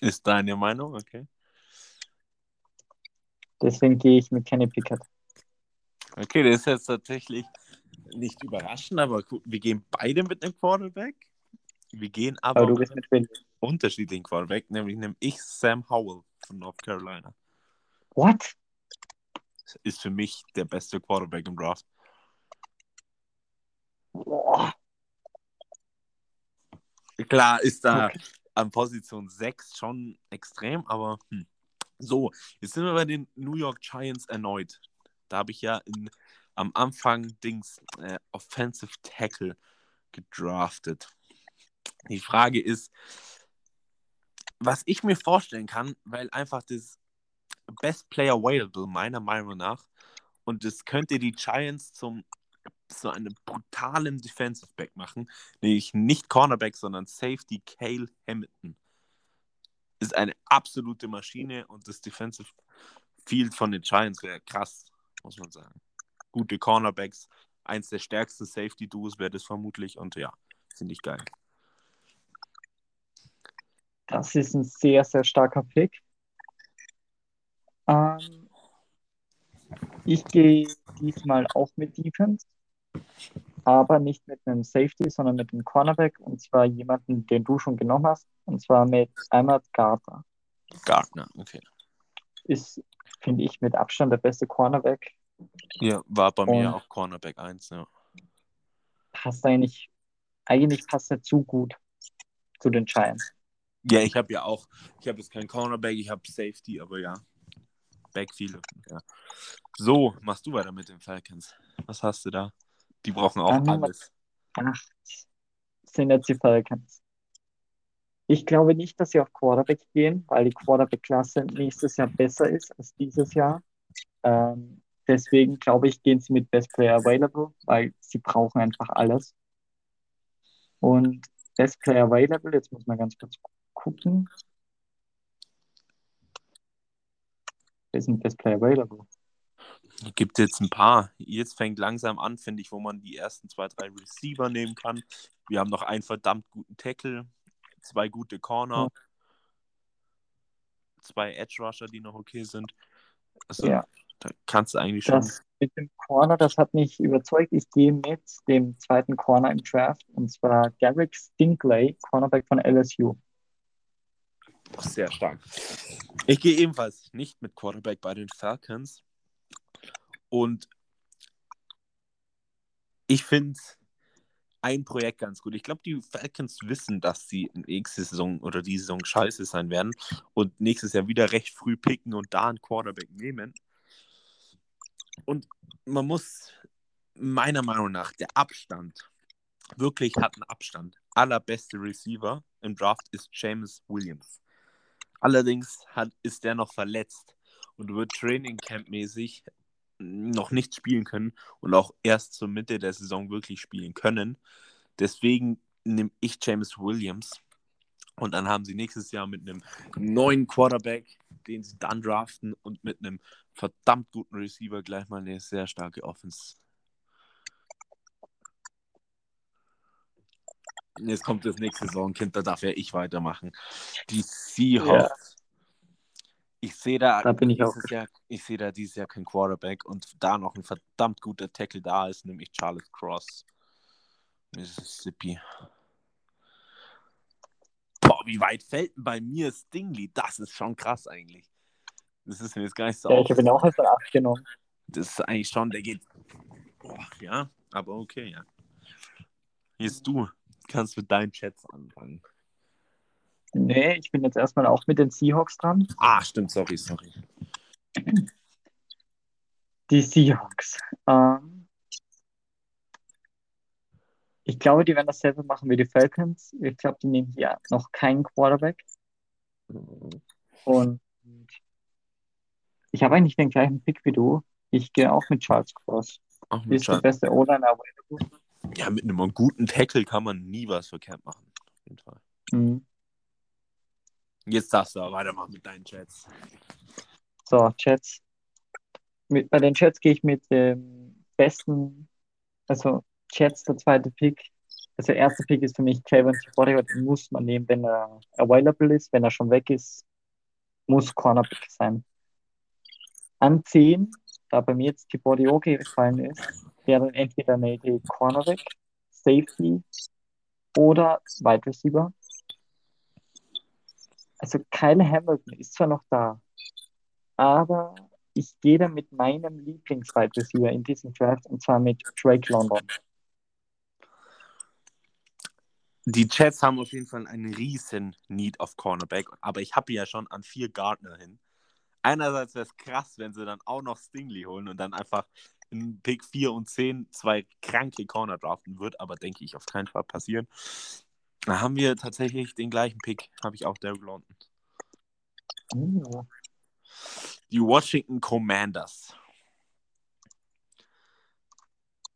Ist deine Meinung? Okay. Deswegen gehe ich mit Kenny Pickett. Okay, das ist jetzt tatsächlich nicht überraschend, aber wir gehen beide mit einem Quarterback. Wir gehen aber Aber du bist mit einem unterschiedlichen Quarterback, nämlich nehme ich Sam Howell von North Carolina. What? Ist für mich der beste Quarterback im Draft. Boah. Klar ist da Okay. an Position 6 schon extrem, aber hm. so, jetzt sind wir bei den New York Giants erneut. Da habe ich ja in, am Anfang Dings äh, Offensive Tackle gedraftet. Die Frage ist, was ich mir vorstellen kann, weil einfach das Best Player Available meiner Meinung nach und das könnte die Giants zum so einem brutalen Defensive Back machen, nämlich nicht Cornerback, sondern Safety Cale Hamilton. Ist eine absolute Maschine und das Defensive Field von den Giants wäre krass, muss man sagen. Gute Cornerbacks, eins der stärksten Safety Duos wäre das vermutlich und ja, finde ich geil. Das ist ein sehr, sehr starker Pick. Ähm, ich gehe diesmal auch mit Defense, aber nicht mit einem Safety, sondern mit einem Cornerback und zwar jemanden, den du schon genommen hast, und zwar mit Ahmad Gardner. Gardner, okay. Ist, finde ich, mit Abstand der beste Cornerback. Ja, war bei mir Und- auch Cornerback 1, ja. Passt eigentlich, eigentlich passt er zu gut zu den Giants. Ja, ich habe ja auch, ich habe jetzt keinen Cornerback, ich habe Safety, aber ja. Backfield, ja. So, machst du weiter mit den Falcons. Was hast du da? Die brauchen auch Nummer- alles. Acht sind jetzt die Falcons. Ich glaube nicht, dass sie auf Quarterback gehen, weil die Quarterback-Klasse nächstes Jahr besser ist als dieses Jahr. Ähm, deswegen glaube ich, gehen sie mit Best Player Available, weil sie brauchen einfach alles. Und Best Player Available, jetzt muss man ganz kurz gucken. Wer ist denn Best Player Available? Gibt jetzt ein paar. Jetzt fängt langsam an, finde ich, wo man die ersten zwei, drei Receiver nehmen kann. Wir haben noch einen verdammt guten Tackle, zwei gute Corner, zwei Edge Rusher, die noch okay sind. Also Ja. da kannst du eigentlich schon. Das mit dem Corner, das hat mich überzeugt. Ich gehe mit dem zweiten Corner im Draft und zwar Derek Stingley, Cornerback von LSU. Sehr stark. Ich gehe ebenfalls nicht mit Quarterback bei den Falcons. Und ich finde ein Projekt ganz gut. Ich glaube, die Falcons wissen, dass sie nächste Saison oder die Saison scheiße sein werden und nächstes Jahr wieder recht früh picken und da einen Quarterback nehmen. Und man muss meiner Meinung nach der Abstand, wirklich hat einen Abstand. Allerbeste Receiver im Draft ist James Williams. Allerdings hat, ist der noch verletzt und wird Training Camp mäßig noch nicht spielen können und auch erst zur Mitte der Saison wirklich spielen können. Deswegen nehme ich James Williams und dann haben sie nächstes Jahr mit einem neuen Quarterback, den sie dann draften und mit einem verdammt guten Receiver gleich mal eine sehr starke Offense. Jetzt kommt das nächste Saisonkind, da darf ja ich weitermachen. Die Seahawks. Ich sehe da, Da bin ich auch Jahr, ich sehe da dieses Jahr kein Quarterback und da noch ein verdammt guter Tackle da ist, nämlich Charles Cross. Mississippi. Boah, wie weit fällt denn bei mir Stingley? Das ist schon krass eigentlich. Das ist mir jetzt gar nicht so Ja, ich habe ihn auch als 8 genommen. Das ist eigentlich schon, der geht. Boah, ja, aber okay, ja. Jetzt du kannst mit deinen Chats anfangen. Nee, ich bin jetzt erstmal auch mit den Seahawks dran. Ah, stimmt, sorry, sorry. Die Seahawks. Ähm, ich glaube, die werden dasselbe machen wie die Falcons. Ich glaube, die nehmen hier noch keinen Quarterback. Und ich habe eigentlich den gleichen Pick wie du. Ich gehe auch mit Charles Cross. Auch mit Ist der Charles. beste O-Liner available. Ja, mit einem guten Tackle kann man nie was verkehrt machen. Auf jeden Fall. Mhm. Jetzt darfst du aber weitermachen mit deinen Chats. So, Jets. Mit, bei den Jets gehe ich mit dem besten, also Jets, der zweite Pick. also erster Pick ist für mich Kevin Thibodeau, den muss man nehmen, wenn er available ist. Wenn er schon weg ist, muss Cornerback sein. An 10, da bei mir jetzt Thibodeau gefallen ist, wäre dann entweder eine Idee Cornerback, Safety oder Wide Receiver. Also Kyle Hamilton ist zwar noch da, aber ich gehe da mit meinem Lieblings-Wide Receiver in diesem Draft und zwar mit Drake London. Die Jets haben auf jeden Fall einen riesen Need auf Cornerback, aber ich habe ja schon an vier Gardner hin. Einerseits wäre es krass, wenn sie dann auch noch Stingley holen und dann einfach in Pick 4 und 10 zwei kranke Corner draften wird, aber denke ich auf keinen Fall passieren. Da haben wir tatsächlich den gleichen Pick, habe ich auch Derek London. Oh. Die Washington Commanders.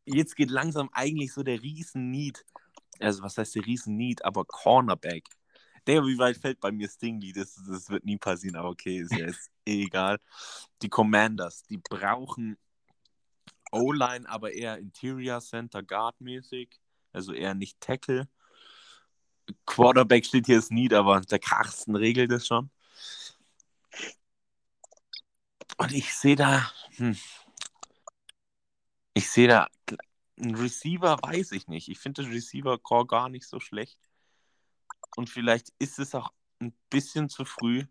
Jetzt geht langsam eigentlich so der Riesen-Need. Also, was heißt der Riesen-Need? Aber Cornerback. Der, wie weit fällt bei mir Stingley? Das, das wird nie passieren, aber okay, ist ja ist eh egal. Die Commanders, die brauchen O-Line, aber eher Interior Center Guard mäßig. Also eher nicht Tackle. Quarterback steht hier ist Need, aber der Carsten regelt es schon. Und ich sehe da, hm, ich sehe da, ein Receiver weiß ich nicht. Ich finde das Receiver-Core gar nicht so schlecht. Und vielleicht ist es auch ein bisschen zu früh.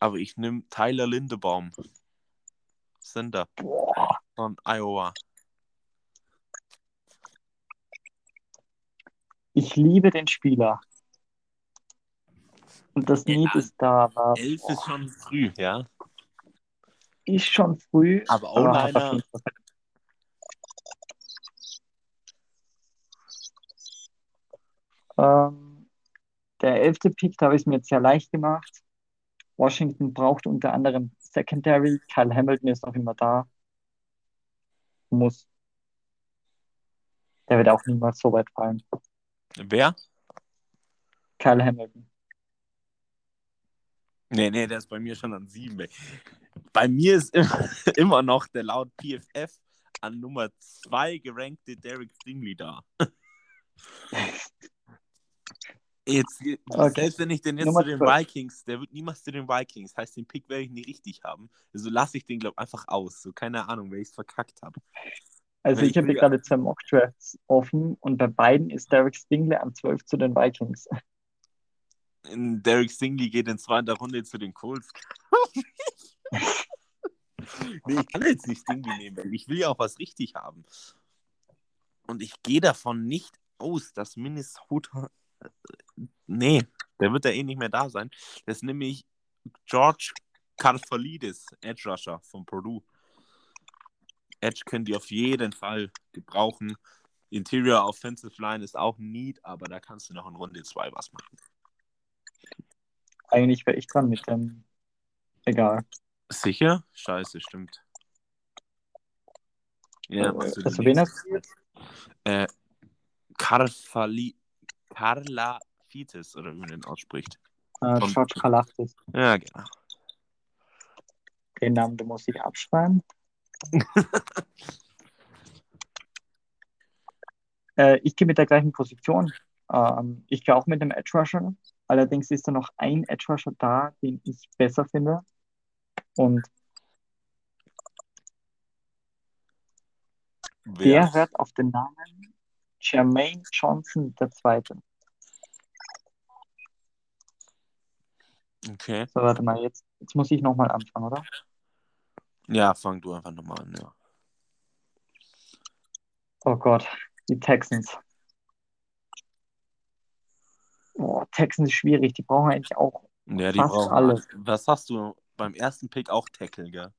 Aber ich nehme Tyler Lindebaum. Sender von Iowa. Ich liebe den Spieler. Und das Ja, Need ist da, aber Elf ist schon früh, ja. ist schon früh. Aber jeden Fall- Ähm, der elfte Pick, da habe ich es mir jetzt sehr leicht gemacht. Washington braucht unter anderem Secondary. Kyle Hamilton ist noch immer da. Muss. Der wird auch niemals so weit fallen. Wer? Kyle Hamilton. Nee, nee, der ist bei mir schon an sieben. ey. Bei mir ist immer, immer noch der laut PFF an Nummer zwei gerankte Derek Stingley da. Jetzt, Okay. selbst wenn ich den jetzt Nummer zu den 12. Vikings, der wird niemals zu den Vikings, heißt, den Pick werde ich nie richtig haben. Also lasse ich den, glaube ich, einfach aus. So, keine Ahnung, weil ich es verkackt habe. Also ich ich habe gerade zwei Mock-Drafts offen und bei beiden ist Derek Stingley an 12 zu den Vikings. Derek Stingley geht in zweiter Runde zu den Colts. nee, ich kann jetzt nicht Stingley nehmen, weil ich will ja auch was richtig haben. Und ich gehe davon nicht aus, dass Minnesota. Nee, der wird ja eh nicht mehr da sein. Das ist nämlich George Karfalidis, Edge Rusher von Purdue. Edge können die auf jeden Fall gebrauchen. Interior Offensive Line ist auch neat, aber da kannst du noch in Runde 2 was machen. Eigentlich wäre ich dran mit dem. Egal. Sicher? Scheiße, stimmt. Ja, machst du also den wen hast du? Äh, Karfali Carla Fites, oder wie man den ausspricht. Äh, Von- George Kalafdis. Ja, genau. Den Namen, den muss ich abschreiben. äh, ich gehe mit der gleichen Position. Ähm, ich gehe auch mit dem Edge Rusher. Allerdings ist da noch ein Edge Rusher da, den ich besser finde. Und Wer? der hört auf den Namen Jermaine Johnson II. Okay. So, warte mal, jetzt, jetzt muss ich nochmal anfangen, oder? Ja, fang du einfach nochmal an, ja. Oh Gott, die Texans. Oh, Texans ist schwierig, die brauchen eigentlich auch Ja, die Fast brauchen alles. Was hast du beim ersten Pick auch Tackle, gell?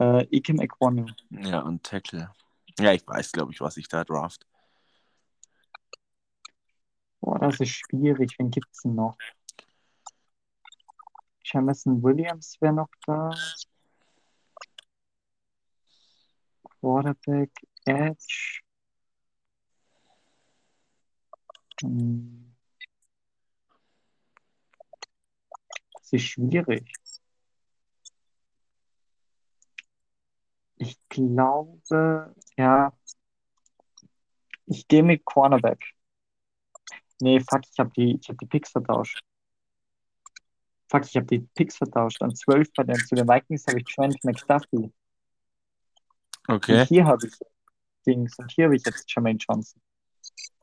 äh, Ikem Ekwonu. Ja, und Tackle. Ja, ich weiß, glaube ich, was ich da draft. Boah, das ist schwierig. Wen gibt's denn noch? Jamison Williams wäre noch da. Quarterback, Edge. Hm. Das ist schwierig. Ich glaube, ja, Ich gehe mit Cornerback. Nee, fuck, ich habe die, ich hab die Picks vertauscht. Fuck, ich habe die Picks vertauscht. An 12 bei den, zu den Vikings habe ich Trent McDuffie. Okay. Und hier habe ich Dings. Und hier habe ich jetzt Jermaine Johnson.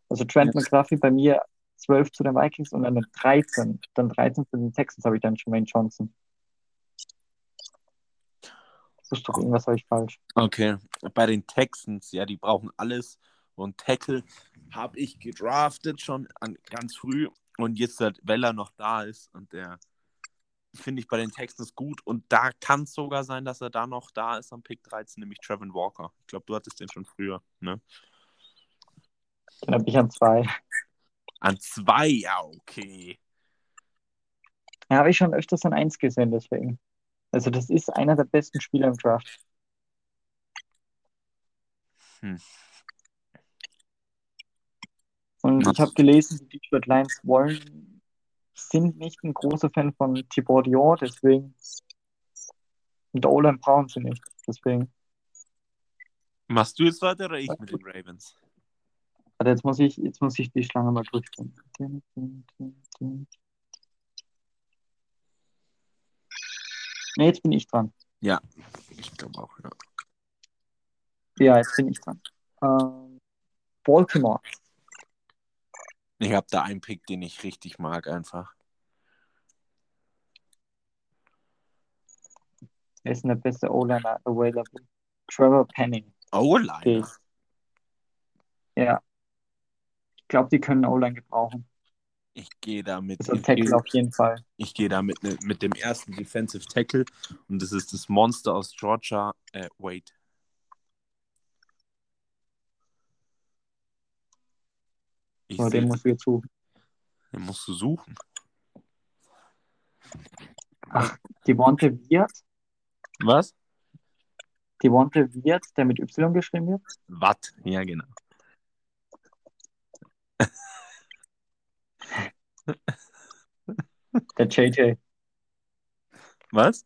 Also Trent McDuffie bei mir 12 zu den Vikings und dann 13. Dann 13 zu den Texans habe ich dann Jermaine Johnson. Das ist doch irgendwas habe ich falsch. Okay. Bei den Texans, ja, die brauchen alles. Und Tackle habe ich gedraftet schon an, ganz früh. Und jetzt, halt, weil er noch da ist und der finde ich bei den Texans gut. Und da kann es sogar sein, dass er da noch da ist am Pick 13, nämlich Trevin Walker. Ich glaube, du hattest den schon früher, ne? Den habe ich an zwei. An zwei, ja, okay. Ja, habe ich schon öfters an eins gesehen, deswegen. Also das ist einer der besten Spieler im Draft. Hm. Und ich habe gelesen, die Detroit Lions wollen, sind nicht ein großer Fan von Thibaut Dior, deswegen. Und der O-Line brauchen sie nicht, deswegen. Machst du jetzt weiter oder ich mit den Ravens? Warte, jetzt muss ich, jetzt muss ich die Schlange mal durchgehen. Ne, jetzt bin ich dran. Ich glaube auch, ja. Ja, jetzt bin ich dran. Ähm, Baltimore. Ich habe da einen Pick, den ich richtig mag, einfach. Wer ist denn der beste O-Liner available? Trevor Penning. O-Line. Okay. Ja. Ich glaube, die können O-Line gebrauchen. Ich gehe da mit, Also Tackle auf jeden Fall. ich gehe da mit, ne- mit dem ersten Defensive Tackle und das ist das Monster aus Georgia, äh, Wade. Ich Aber seh, den muss ich jetzt suchen. den musst du suchen. Ach, Devonte Wirt. Was? Devonte Wirt, der mit Y geschrieben wird. Watt, ja genau. Der JJ. Was?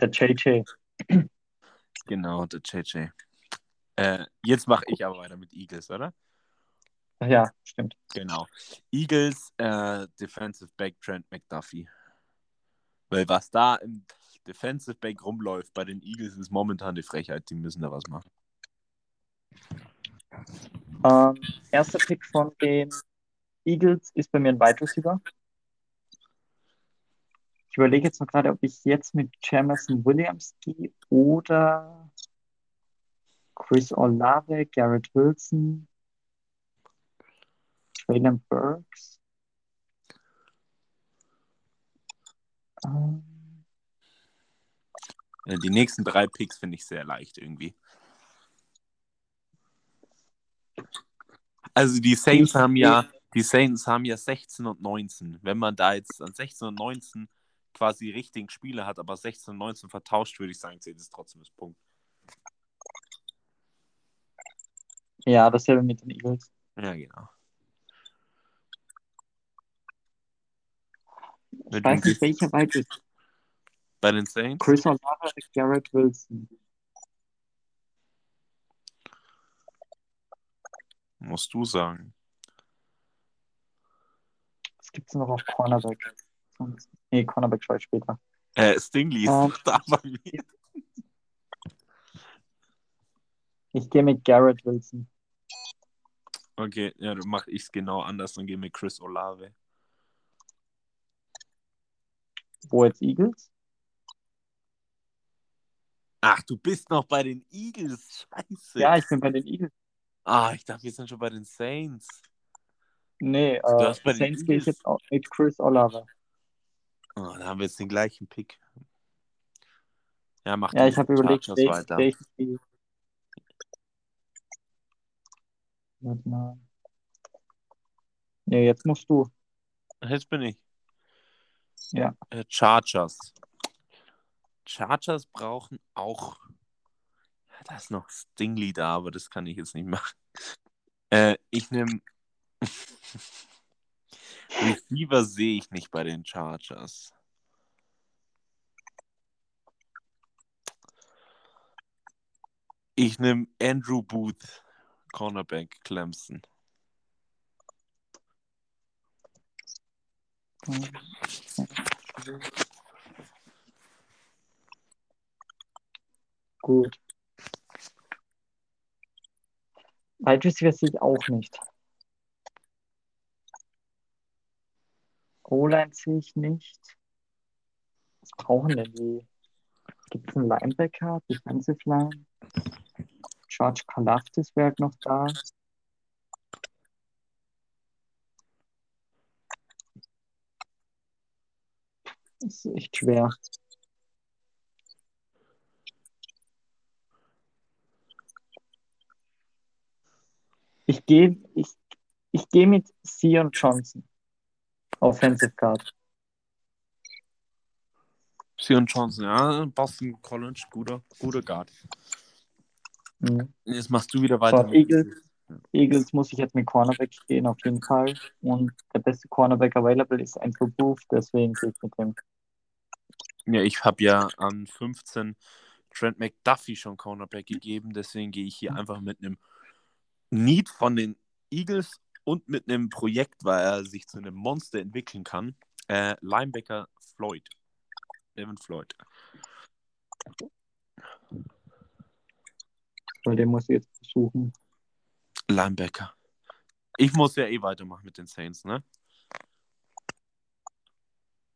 Der JJ. Genau, der JJ. Äh, jetzt mache ich aber weiter mit Eagles, oder? Ja, stimmt. Genau. Eagles, äh, Defensive Back Trent McDuffie. Weil was da im Defensive Back rumläuft bei den Eagles ist momentan die Frechheit. Die müssen da was machen. Ähm, erster Pick von den Eagles ist bei mir ein Wide Receiver. Ich überlege jetzt noch gerade, ob ich jetzt mit Jamerson Williams gehe oder Chris Olave, Garrett Wilson, Traylon Burks. Ähm, Äh, die nächsten drei Picks finde ich sehr leicht irgendwie. Also die Saints haben ja, die Saints haben ja 16 und 19. Wenn man da jetzt an 16 und 19 quasi richtigen Spieler hat, aber 16 und 19 vertauscht, würde ich sagen, zählt es trotzdem das Punkt. ja, dasselbe mit den Eagles. Ja, genau. Ich weiß nicht, welcher Wide Receiver. Bei den Saints? Chris Olave, Garrett Wilson. Musst du sagen. Was gibt es noch auf Cornerback? Nee, Cornerback schaue ich später. Äh, Stingley ist Ähm. noch da bei mir. Ich gehe mit Garrett Wilson. Okay, ja, dann mache ich es genau anders und gehe mit Chris Olave. Wo jetzt Eagles? Ach, du bist noch bei den Eagles. Scheiße. Ja, ich bin bei den Eagles. Ah, ich dachte, wir sind schon bei den Saints. Nee, äh, hast bei den Saints gehe ich jetzt auch mit Chris Olave. Oh, da haben wir jetzt den gleichen Pick. Ja, mach Ja, ich habe überlegt, welchen Spiel. Warte mal. Nee, jetzt musst du. Jetzt bin ich. Ja. Äh, Chargers. Chargers brauchen auch. Ja, da ist noch Stingley da, aber das kann ich jetzt nicht machen. Äh, ich nehme. Receiver sehe ich nicht bei den Chargers. Ich nehme Andrew Booth, Cornerback Clemson. Gut. Wide Receiver sehe ich auch nicht. O-Line sehe ich nicht. Was brauchen denn die? Gibt es einen Linebacker? Defensive Line? George Kalafdis wäre noch da. Das ist echt schwer. Ich gehe ich, ich geh mit Sion Johnson. Offensive Guard. Sion Johnson, ja, Boston College, guter, guter Guard. Mhm. Jetzt machst du wieder weiter. Eagles, Eagles muss ich jetzt mit Cornerback gehen, auf jeden Fall. Und der beste Cornerback available ist Andrew Booth, deswegen gehe ich mit dem. Ja, ich habe ja an 15 Trent McDuffie schon Cornerback gegeben, deswegen gehe ich hier einfach mit einem Need von den Eagles und mit einem Projekt, weil er sich zu einem Monster entwickeln kann. Äh, Linebacker Floyd. Devin Floyd. Weil den muss ich jetzt versuchen. Linebacker. Ich muss ja eh weitermachen mit den Saints, ne?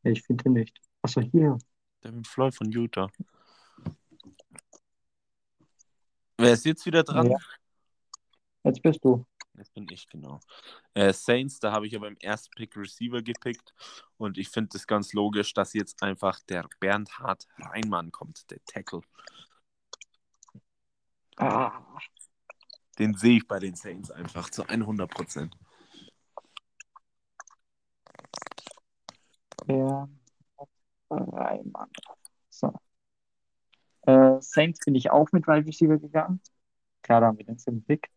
Ich finde nicht. Achso, hier. Devin Floyd von Utah. Wer ist jetzt wieder dran? Ja. Jetzt bist du. Jetzt bin ich, genau. Äh, Saints, da habe ich aber im ersten Pick Receiver gepickt und ich finde es ganz logisch, dass jetzt einfach der Bernhard Reinmann kommt, der Tackle. Ah, Den sehe ich bei den Saints einfach zu 100 Prozent. der Reimann. So. Äh, Saints bin ich auch mit Wide Receiver gegangen. Klar, da haben wir den siebten Pick.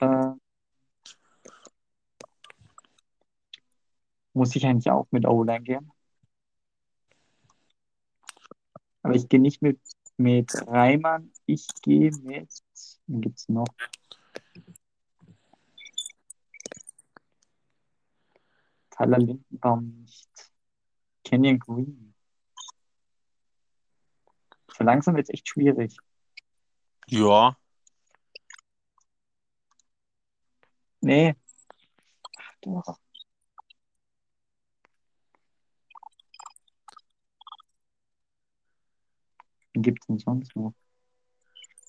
Äh, muss ich eigentlich auch mit O-Line gehen. Aber ich gehe nicht mit, mit Reimann. Ich gehe mit. Wen gibt es noch? Tyler Lindenbaum nicht. Kenyon Green. So langsam wird es echt schwierig. Ja, Nee. Ach, doch. Wen gibt es denn sonst noch?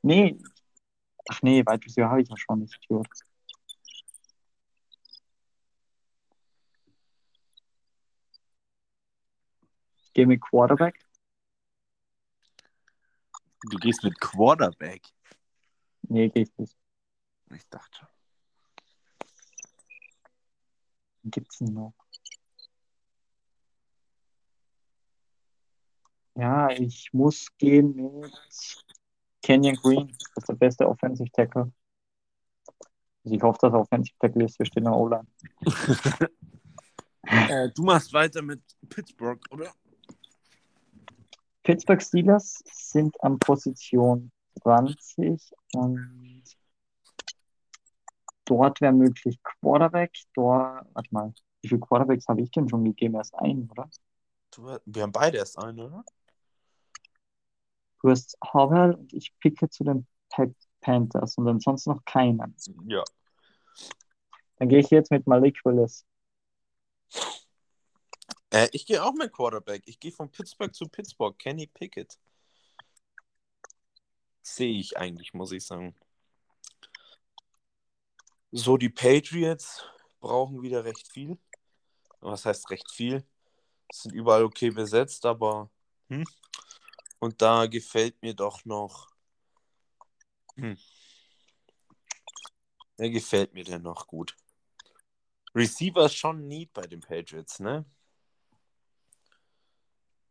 Nee. Ach nee, Wide Receiver habe ich ja schon. Ich Idiot. Gehe mit Quarterback. du gehst mit Quarterback. Nee, gehe ich nicht. Ich dachte schon. Gibt's denn noch? Ja, ich muss gehen mit Kenyon Green. Das ist der beste Offensive Tackle. Also ich hoffe, dass er Offensive Tackle ist. Wir stehen in der O-Line. Äh, du machst weiter mit Pittsburgh, oder? Pittsburgh Steelers sind an Position 20 und dort wäre möglich Quarterback. Dort, warte mal, wie viele Quarterbacks habe ich denn schon gegeben? Erst einen, oder? Du, wir haben beide erst einen, oder? Du hast Howell und ich picke zu den Pa- Panthers und ansonsten noch keinen. Ja. Dann gehe ich jetzt mit Malik Willis. Äh, ich gehe auch mit Quarterback. Ich gehe von Pittsburgh zu Pittsburgh. Kenny Pickett. Sehe ich eigentlich, muss ich sagen. So, die Patriots brauchen wieder recht viel. Was heißt recht viel? Sind überall okay besetzt, aber. Hm? Und da gefällt mir doch noch. Hm. Wer gefällt mir denn noch gut? Receiver schon Need bei den Patriots, ne?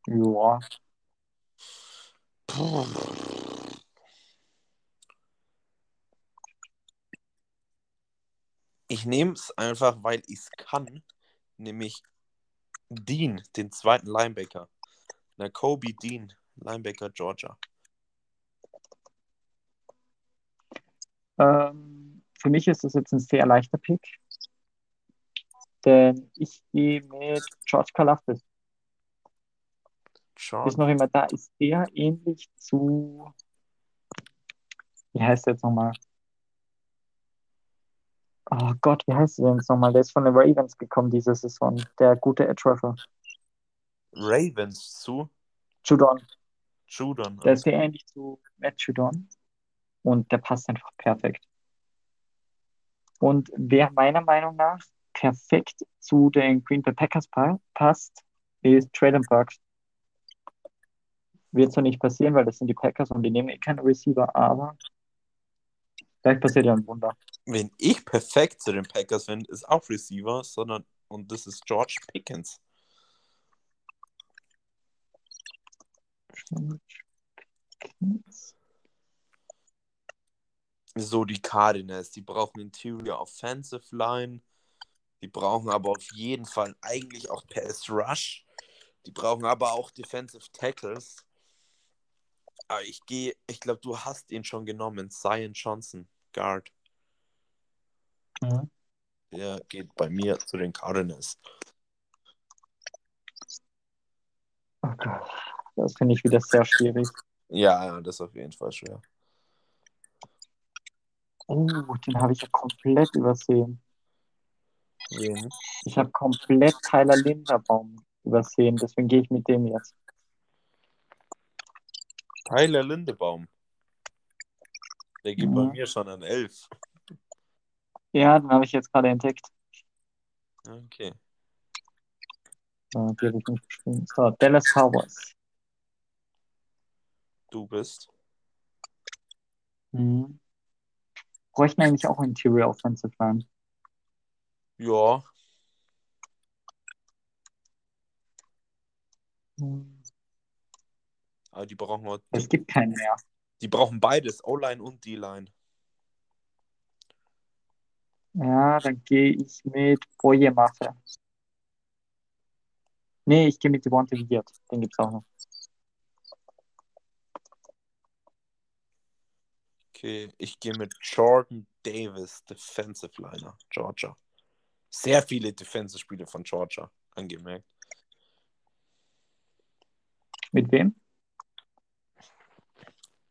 Ja, Ich nehme es einfach, weil ich es kann, nämlich Dean, den zweiten Linebacker. Na, Kobe Dean, Linebacker Georgia. Ähm, für mich ist das jetzt ein sehr leichter Pick, denn ich gehe mit George Kalafdis. George. Ist noch immer da. Ist der ähnlich zu, wie heißt der jetzt nochmal? Oh Gott, wie heißt der denn jetzt nochmal? Der ist von den Ravens gekommen diese Saison. Der gute Edge Rusher. Ravens zu Judon. Judon. Der ist sehr ähnlich zu Matt Judon. Und der passt einfach perfekt. Und wer meiner Meinung nach perfekt zu den Green Bay Packers pa passt, ist Traylon Burks. Wird so nicht passieren, weil das sind die Packers und die nehmen eh keine Receiver, aber vielleicht passiert ja ein Wunder. Wen ich perfekt zu den Packers finde, ist auch Receiver, sondern und das ist George Pickens. So die Cardinals, die brauchen Interior Offensive Line, die brauchen aber auf jeden Fall eigentlich auch Pass Rush, die brauchen aber auch Defensive Tackles. Aber ich gehe, ich glaube, du hast ihn schon genommen, Zion Johnson, Guard. Mhm. Der geht bei mir zu den Cardinals. Oh Gott, das finde ich wieder sehr schwierig. Ja, ja, das ist auf jeden Fall schwer. Oh, den habe ich ja komplett übersehen. Ich habe komplett Tyler Linderbaum übersehen, deswegen gehe ich mit dem jetzt. Tyler Lindebaum. Der geht bei Ja. mir schon an 11. Ja, den habe ich jetzt gerade entdeckt. Okay. So, geschrieben. So, Dallas Cowboys. Du bist. Mhm. Bräuchten eigentlich auch Interior Offensive Line. Ja, Mhm. Aber die brauchen auch, Es gibt keinen mehr. die brauchen beides, O-Line und D-Line. Ja, dann gehe ich mit Boye Mafe. Nee, ich gehe mit Devontae Wyatt. Den gibt's auch noch. Okay, ich gehe mit Jordan Davis, Defensive Liner, Georgia. Sehr viele Defensive-Spiele von Georgia, angemerkt. Mit wem?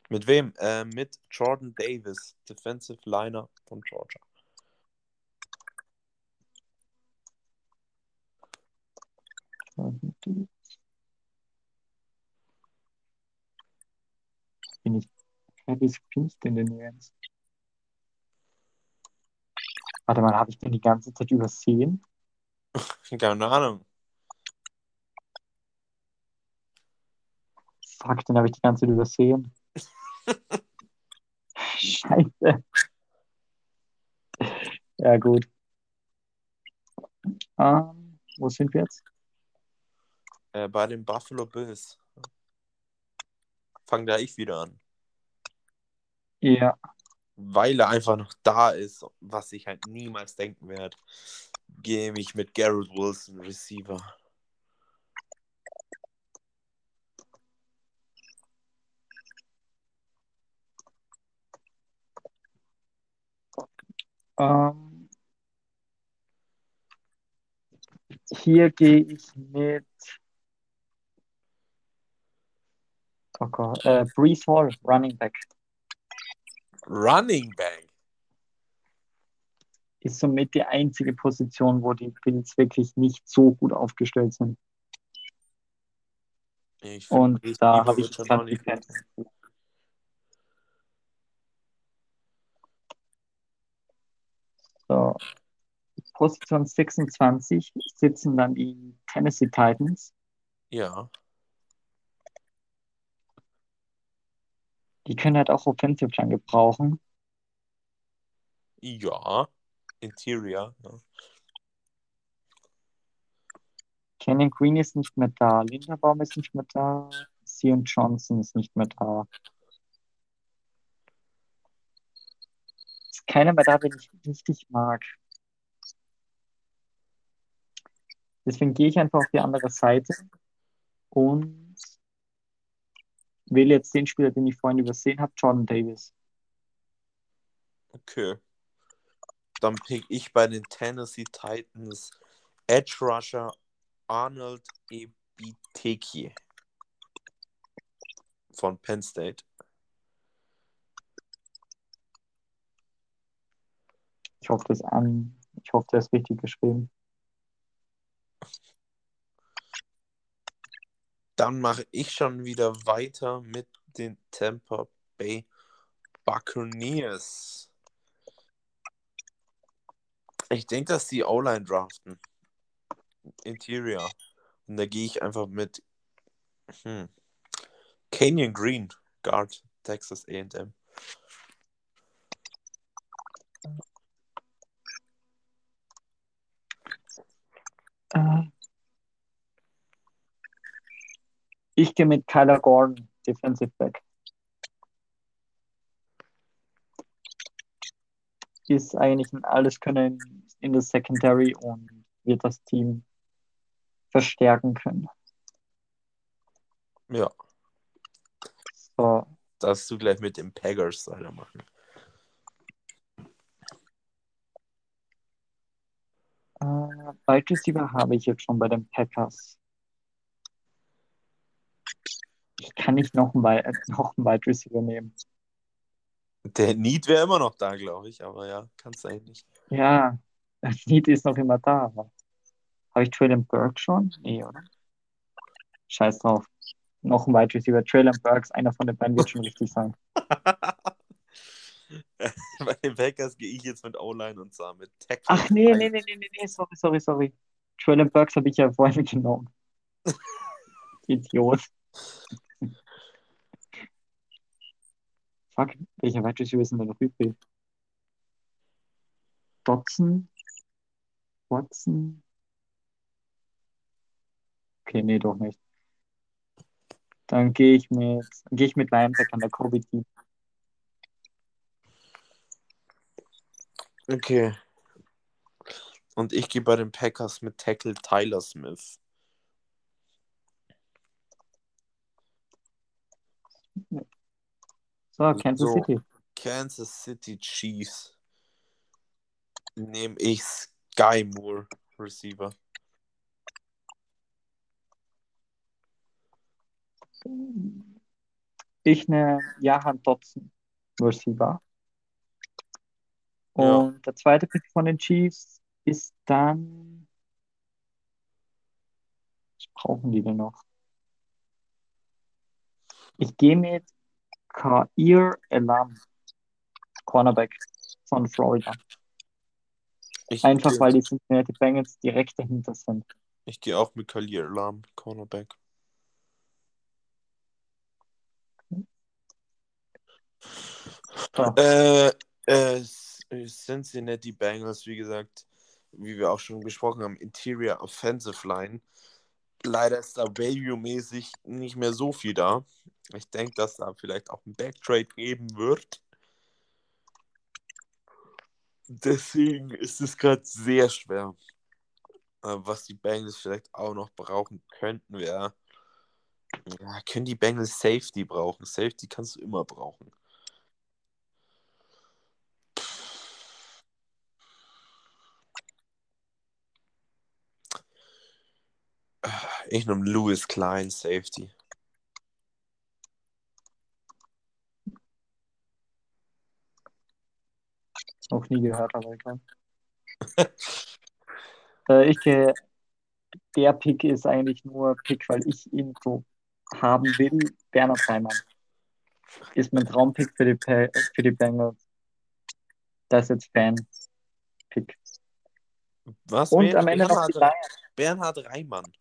Mit wem? Äh, mit Jordan Davis, Defensive Liner von Georgia. Bin ich. Ja, wie finde ich denn den jetzt? Warte mal, habe ich den die ganze Zeit übersehen? Keine Ahnung. Fuck, den habe ich die ganze Zeit übersehen. Scheiße. Ja, gut. Ähm, wo sind wir jetzt? Äh, bei den Buffalo Bills. Fang da ich wieder an. Ja, Weil er einfach noch da ist, was ich halt niemals denken werde, gehe ich mit Garrett Wilson, Receiver. Ähm, hier gehe ich mit oh Gott, äh, Brees Hall, Running Back. Running Back. Ist somit die einzige Position, wo die Bills wirklich nicht so gut aufgestellt sind. Ich Und da habe ich schon die nicht. Fans. So. Position 26 sitzen dann die Tennessee Titans. Ja, Die können halt auch Offensive Line gebrauchen. ja. Interior. Ja. Kenyon Green ist nicht mehr da. Linderbaum ist nicht mehr da. Sion Johnson ist nicht mehr da. Keiner mehr da, den ich richtig mag. Deswegen gehe ich einfach auf die andere Seite und wähle jetzt den Spieler, den ich vorhin übersehen habe, Jordan Davis. Okay. Dann pick ich bei den Tennessee Titans Edge Rusher Arnold Ebiteki von Penn State. Ich hoffe, das an. Ich hoffe, der ist richtig geschrieben. Dann mache ich schon wieder weiter mit den Tampa Bay Buccaneers. Ich denke, dass die O-Line draften. Interior. Und da gehe ich einfach mit hm, Canyon Green, Guard, Texas AM. Äh, ich gehe mit Kyler Gordon, Defensive Back. Ist eigentlich ein Alleskönner in, in der Secondary und wird das Team verstärken können. Ja, So, darfst du gleich mit den Packers weitermachen. Wide Receiver habe ich jetzt schon bei den Packers. Ich kann nicht noch einen, Wide- noch einen Wide Receiver nehmen. Der Need wäre immer noch da, glaube ich, aber ja, kannst du eigentlich nicht. Ja, Need ist noch immer da. aber- Habe ich Traylon Burke schon? Nee, oder? Scheiß drauf. Noch ein Wide Receiver. Traylon Burks, einer von den beiden wird schon richtig sein. Bei den Packers gehe ich jetzt mit O-Line und zwar mit Tackle. Ach nee, nee, nee, nee, nee, nee, sorry, sorry, sorry. Traylon Burks habe ich ja vorhin genommen. Idiot. Fuck, welcher Wide Receiver ist denn da noch übrig? Dodson? Watson? Okay, nee, doch nicht. Dann gehe ich mit, gehe ich mit Linebacker an der Kobe Team. Okay. Und ich gehe bei den Packers mit Tackle Tyler Smith. So, Kansas So. City. Kansas City Chiefs. Nehme ich Sky Moore, Receiver. Ich nehme Jahan Dodson, Receiver. Ja. Und der zweite Pick von den Chiefs ist dann. Was brauchen die denn noch? Ich gehe mit Kair Elam, Cornerback von Florida. Ich Einfach gehe- weil die Cincinnati Bengals direkt dahinter sind. Ich gehe auch mit Khalil Alarm, Cornerback. So. Äh, äh, Cincinnati Bengals, wie gesagt, wie wir auch schon besprochen haben, Interior Offensive Line. Leider ist da Value-mäßig nicht mehr so viel da. Ich denke, dass da vielleicht auch ein Backtrade geben wird. Deswegen ist es gerade sehr schwer. Äh, Was die Bengals vielleicht auch noch brauchen könnten, wäre. Ja, können die Bengals Safety brauchen? Safety kannst du immer brauchen. Ich nehme Louis Klein Safety. Noch nie gehört, aber egal. äh, ich gehe, der Pick ist eigentlich nur Pick, weil ich ihn so haben will. Bernhard Reimann ist mein Traumpick für die, Pa- für die Bengals. Das ist jetzt Fan-Pick. Was? Und am Ende noch die Bernhard, Lions. Bernhard Reimann.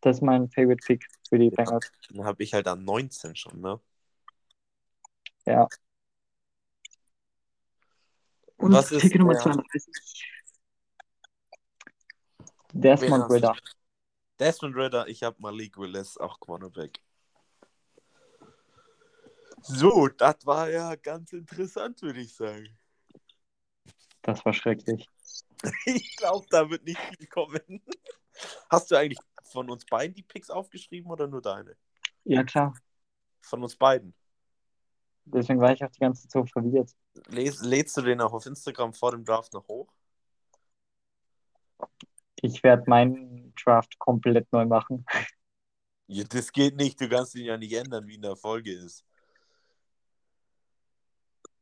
Das ist mein Favorite Pick für die Bengals. Den habe ich halt an 19 schon, ne? Ja. Und Was ist Pick Nummer der- 32. Desmond Ritter. Desmond Ritter, ich habe Malik Willis, auch Cornerback. So, das war ja ganz interessant, würde ich sagen. Das war schrecklich. Ich glaube, da wird nicht viel kommen. Hast du eigentlich von uns beiden die Picks aufgeschrieben oder nur deine? Ja, klar. Von uns beiden. Deswegen war ich auch die ganze Zeit so verwirrt. Les, lädst du den auch auf Instagram vor dem Draft noch hoch? Ich werde meinen Draft komplett neu machen. Ja, das geht nicht, du kannst ihn ja nicht ändern, wie in der Folge ist.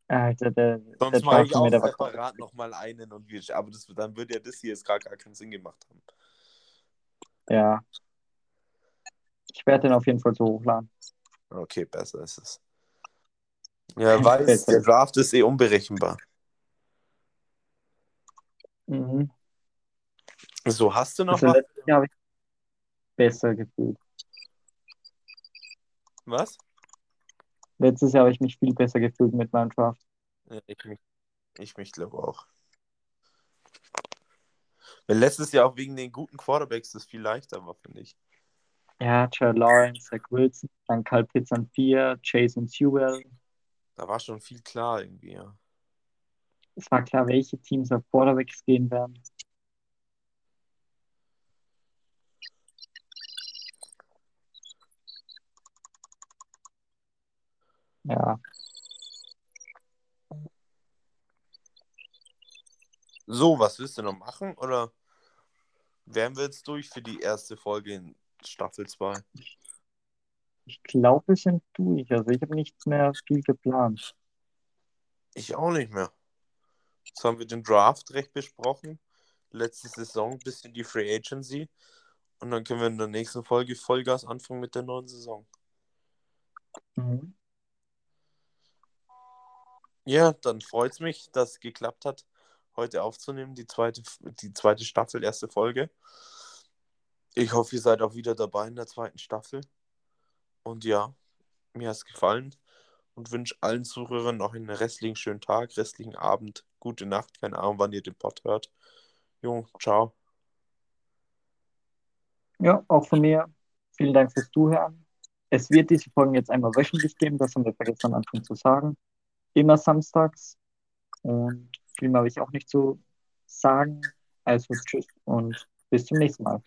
Alter, der, Sonst der mache ich auch separat nochmal einen und wir, aber das, dann würde ja das hier jetzt gar, gar keinen Sinn gemacht haben. Ja. Ich werde den auf jeden Fall so hochladen. Okay, besser ist es. Ja, weiß, der Draft ist eh unberechenbar. Mhm. So, hast du noch Also was? Jahr habe ich besser gefühlt. Was? Letztes Jahr habe ich mich viel besser gefühlt mit meinem Draft. Ja, ich ich mich glaube auch. Weil letztes Jahr auch wegen den guten Quarterbacks das viel leichter war, finde ich. Ja, Jared Lawrence, Zach Wilson, dann Kyle Pitts an 4, Jason Sewell. Da war schon viel klar irgendwie, ja. Es war klar, welche Teams auf Quarterbacks gehen werden. Ja, So, was willst du noch machen? Oder wären wir jetzt durch für die erste Folge in Staffel 2? ich glaube, wir sind durch. Also ich habe nichts mehr viel geplant. Ich auch nicht mehr. Jetzt haben wir den Draft recht besprochen. Letzte Saison ein bisschen die Free Agency. Und dann können wir in der nächsten Folge Vollgas anfangen mit der neuen Saison. Mhm. Ja, dann freut es mich, dass es geklappt hat, heute aufzunehmen, die zweite, die zweite Staffel, erste Folge. Ich hoffe, ihr seid auch wieder dabei in der zweiten Staffel. Und ja, mir hat es gefallen und wünsche allen Zuhörern noch einen restlichen schönen Tag, restlichen Abend, gute Nacht, keine Ahnung, wann ihr den Pod hört. Jo, ciao. Ja, auch von mir. Vielen Dank fürs Zuhören. Es wird diese Folgen jetzt einmal wöchentlich geben, das haben wir vergessen am Anfang zu sagen. Immer samstags. Und viel mehr habe ich auch nicht zu sagen. Also tschüss und bis zum nächsten Mal.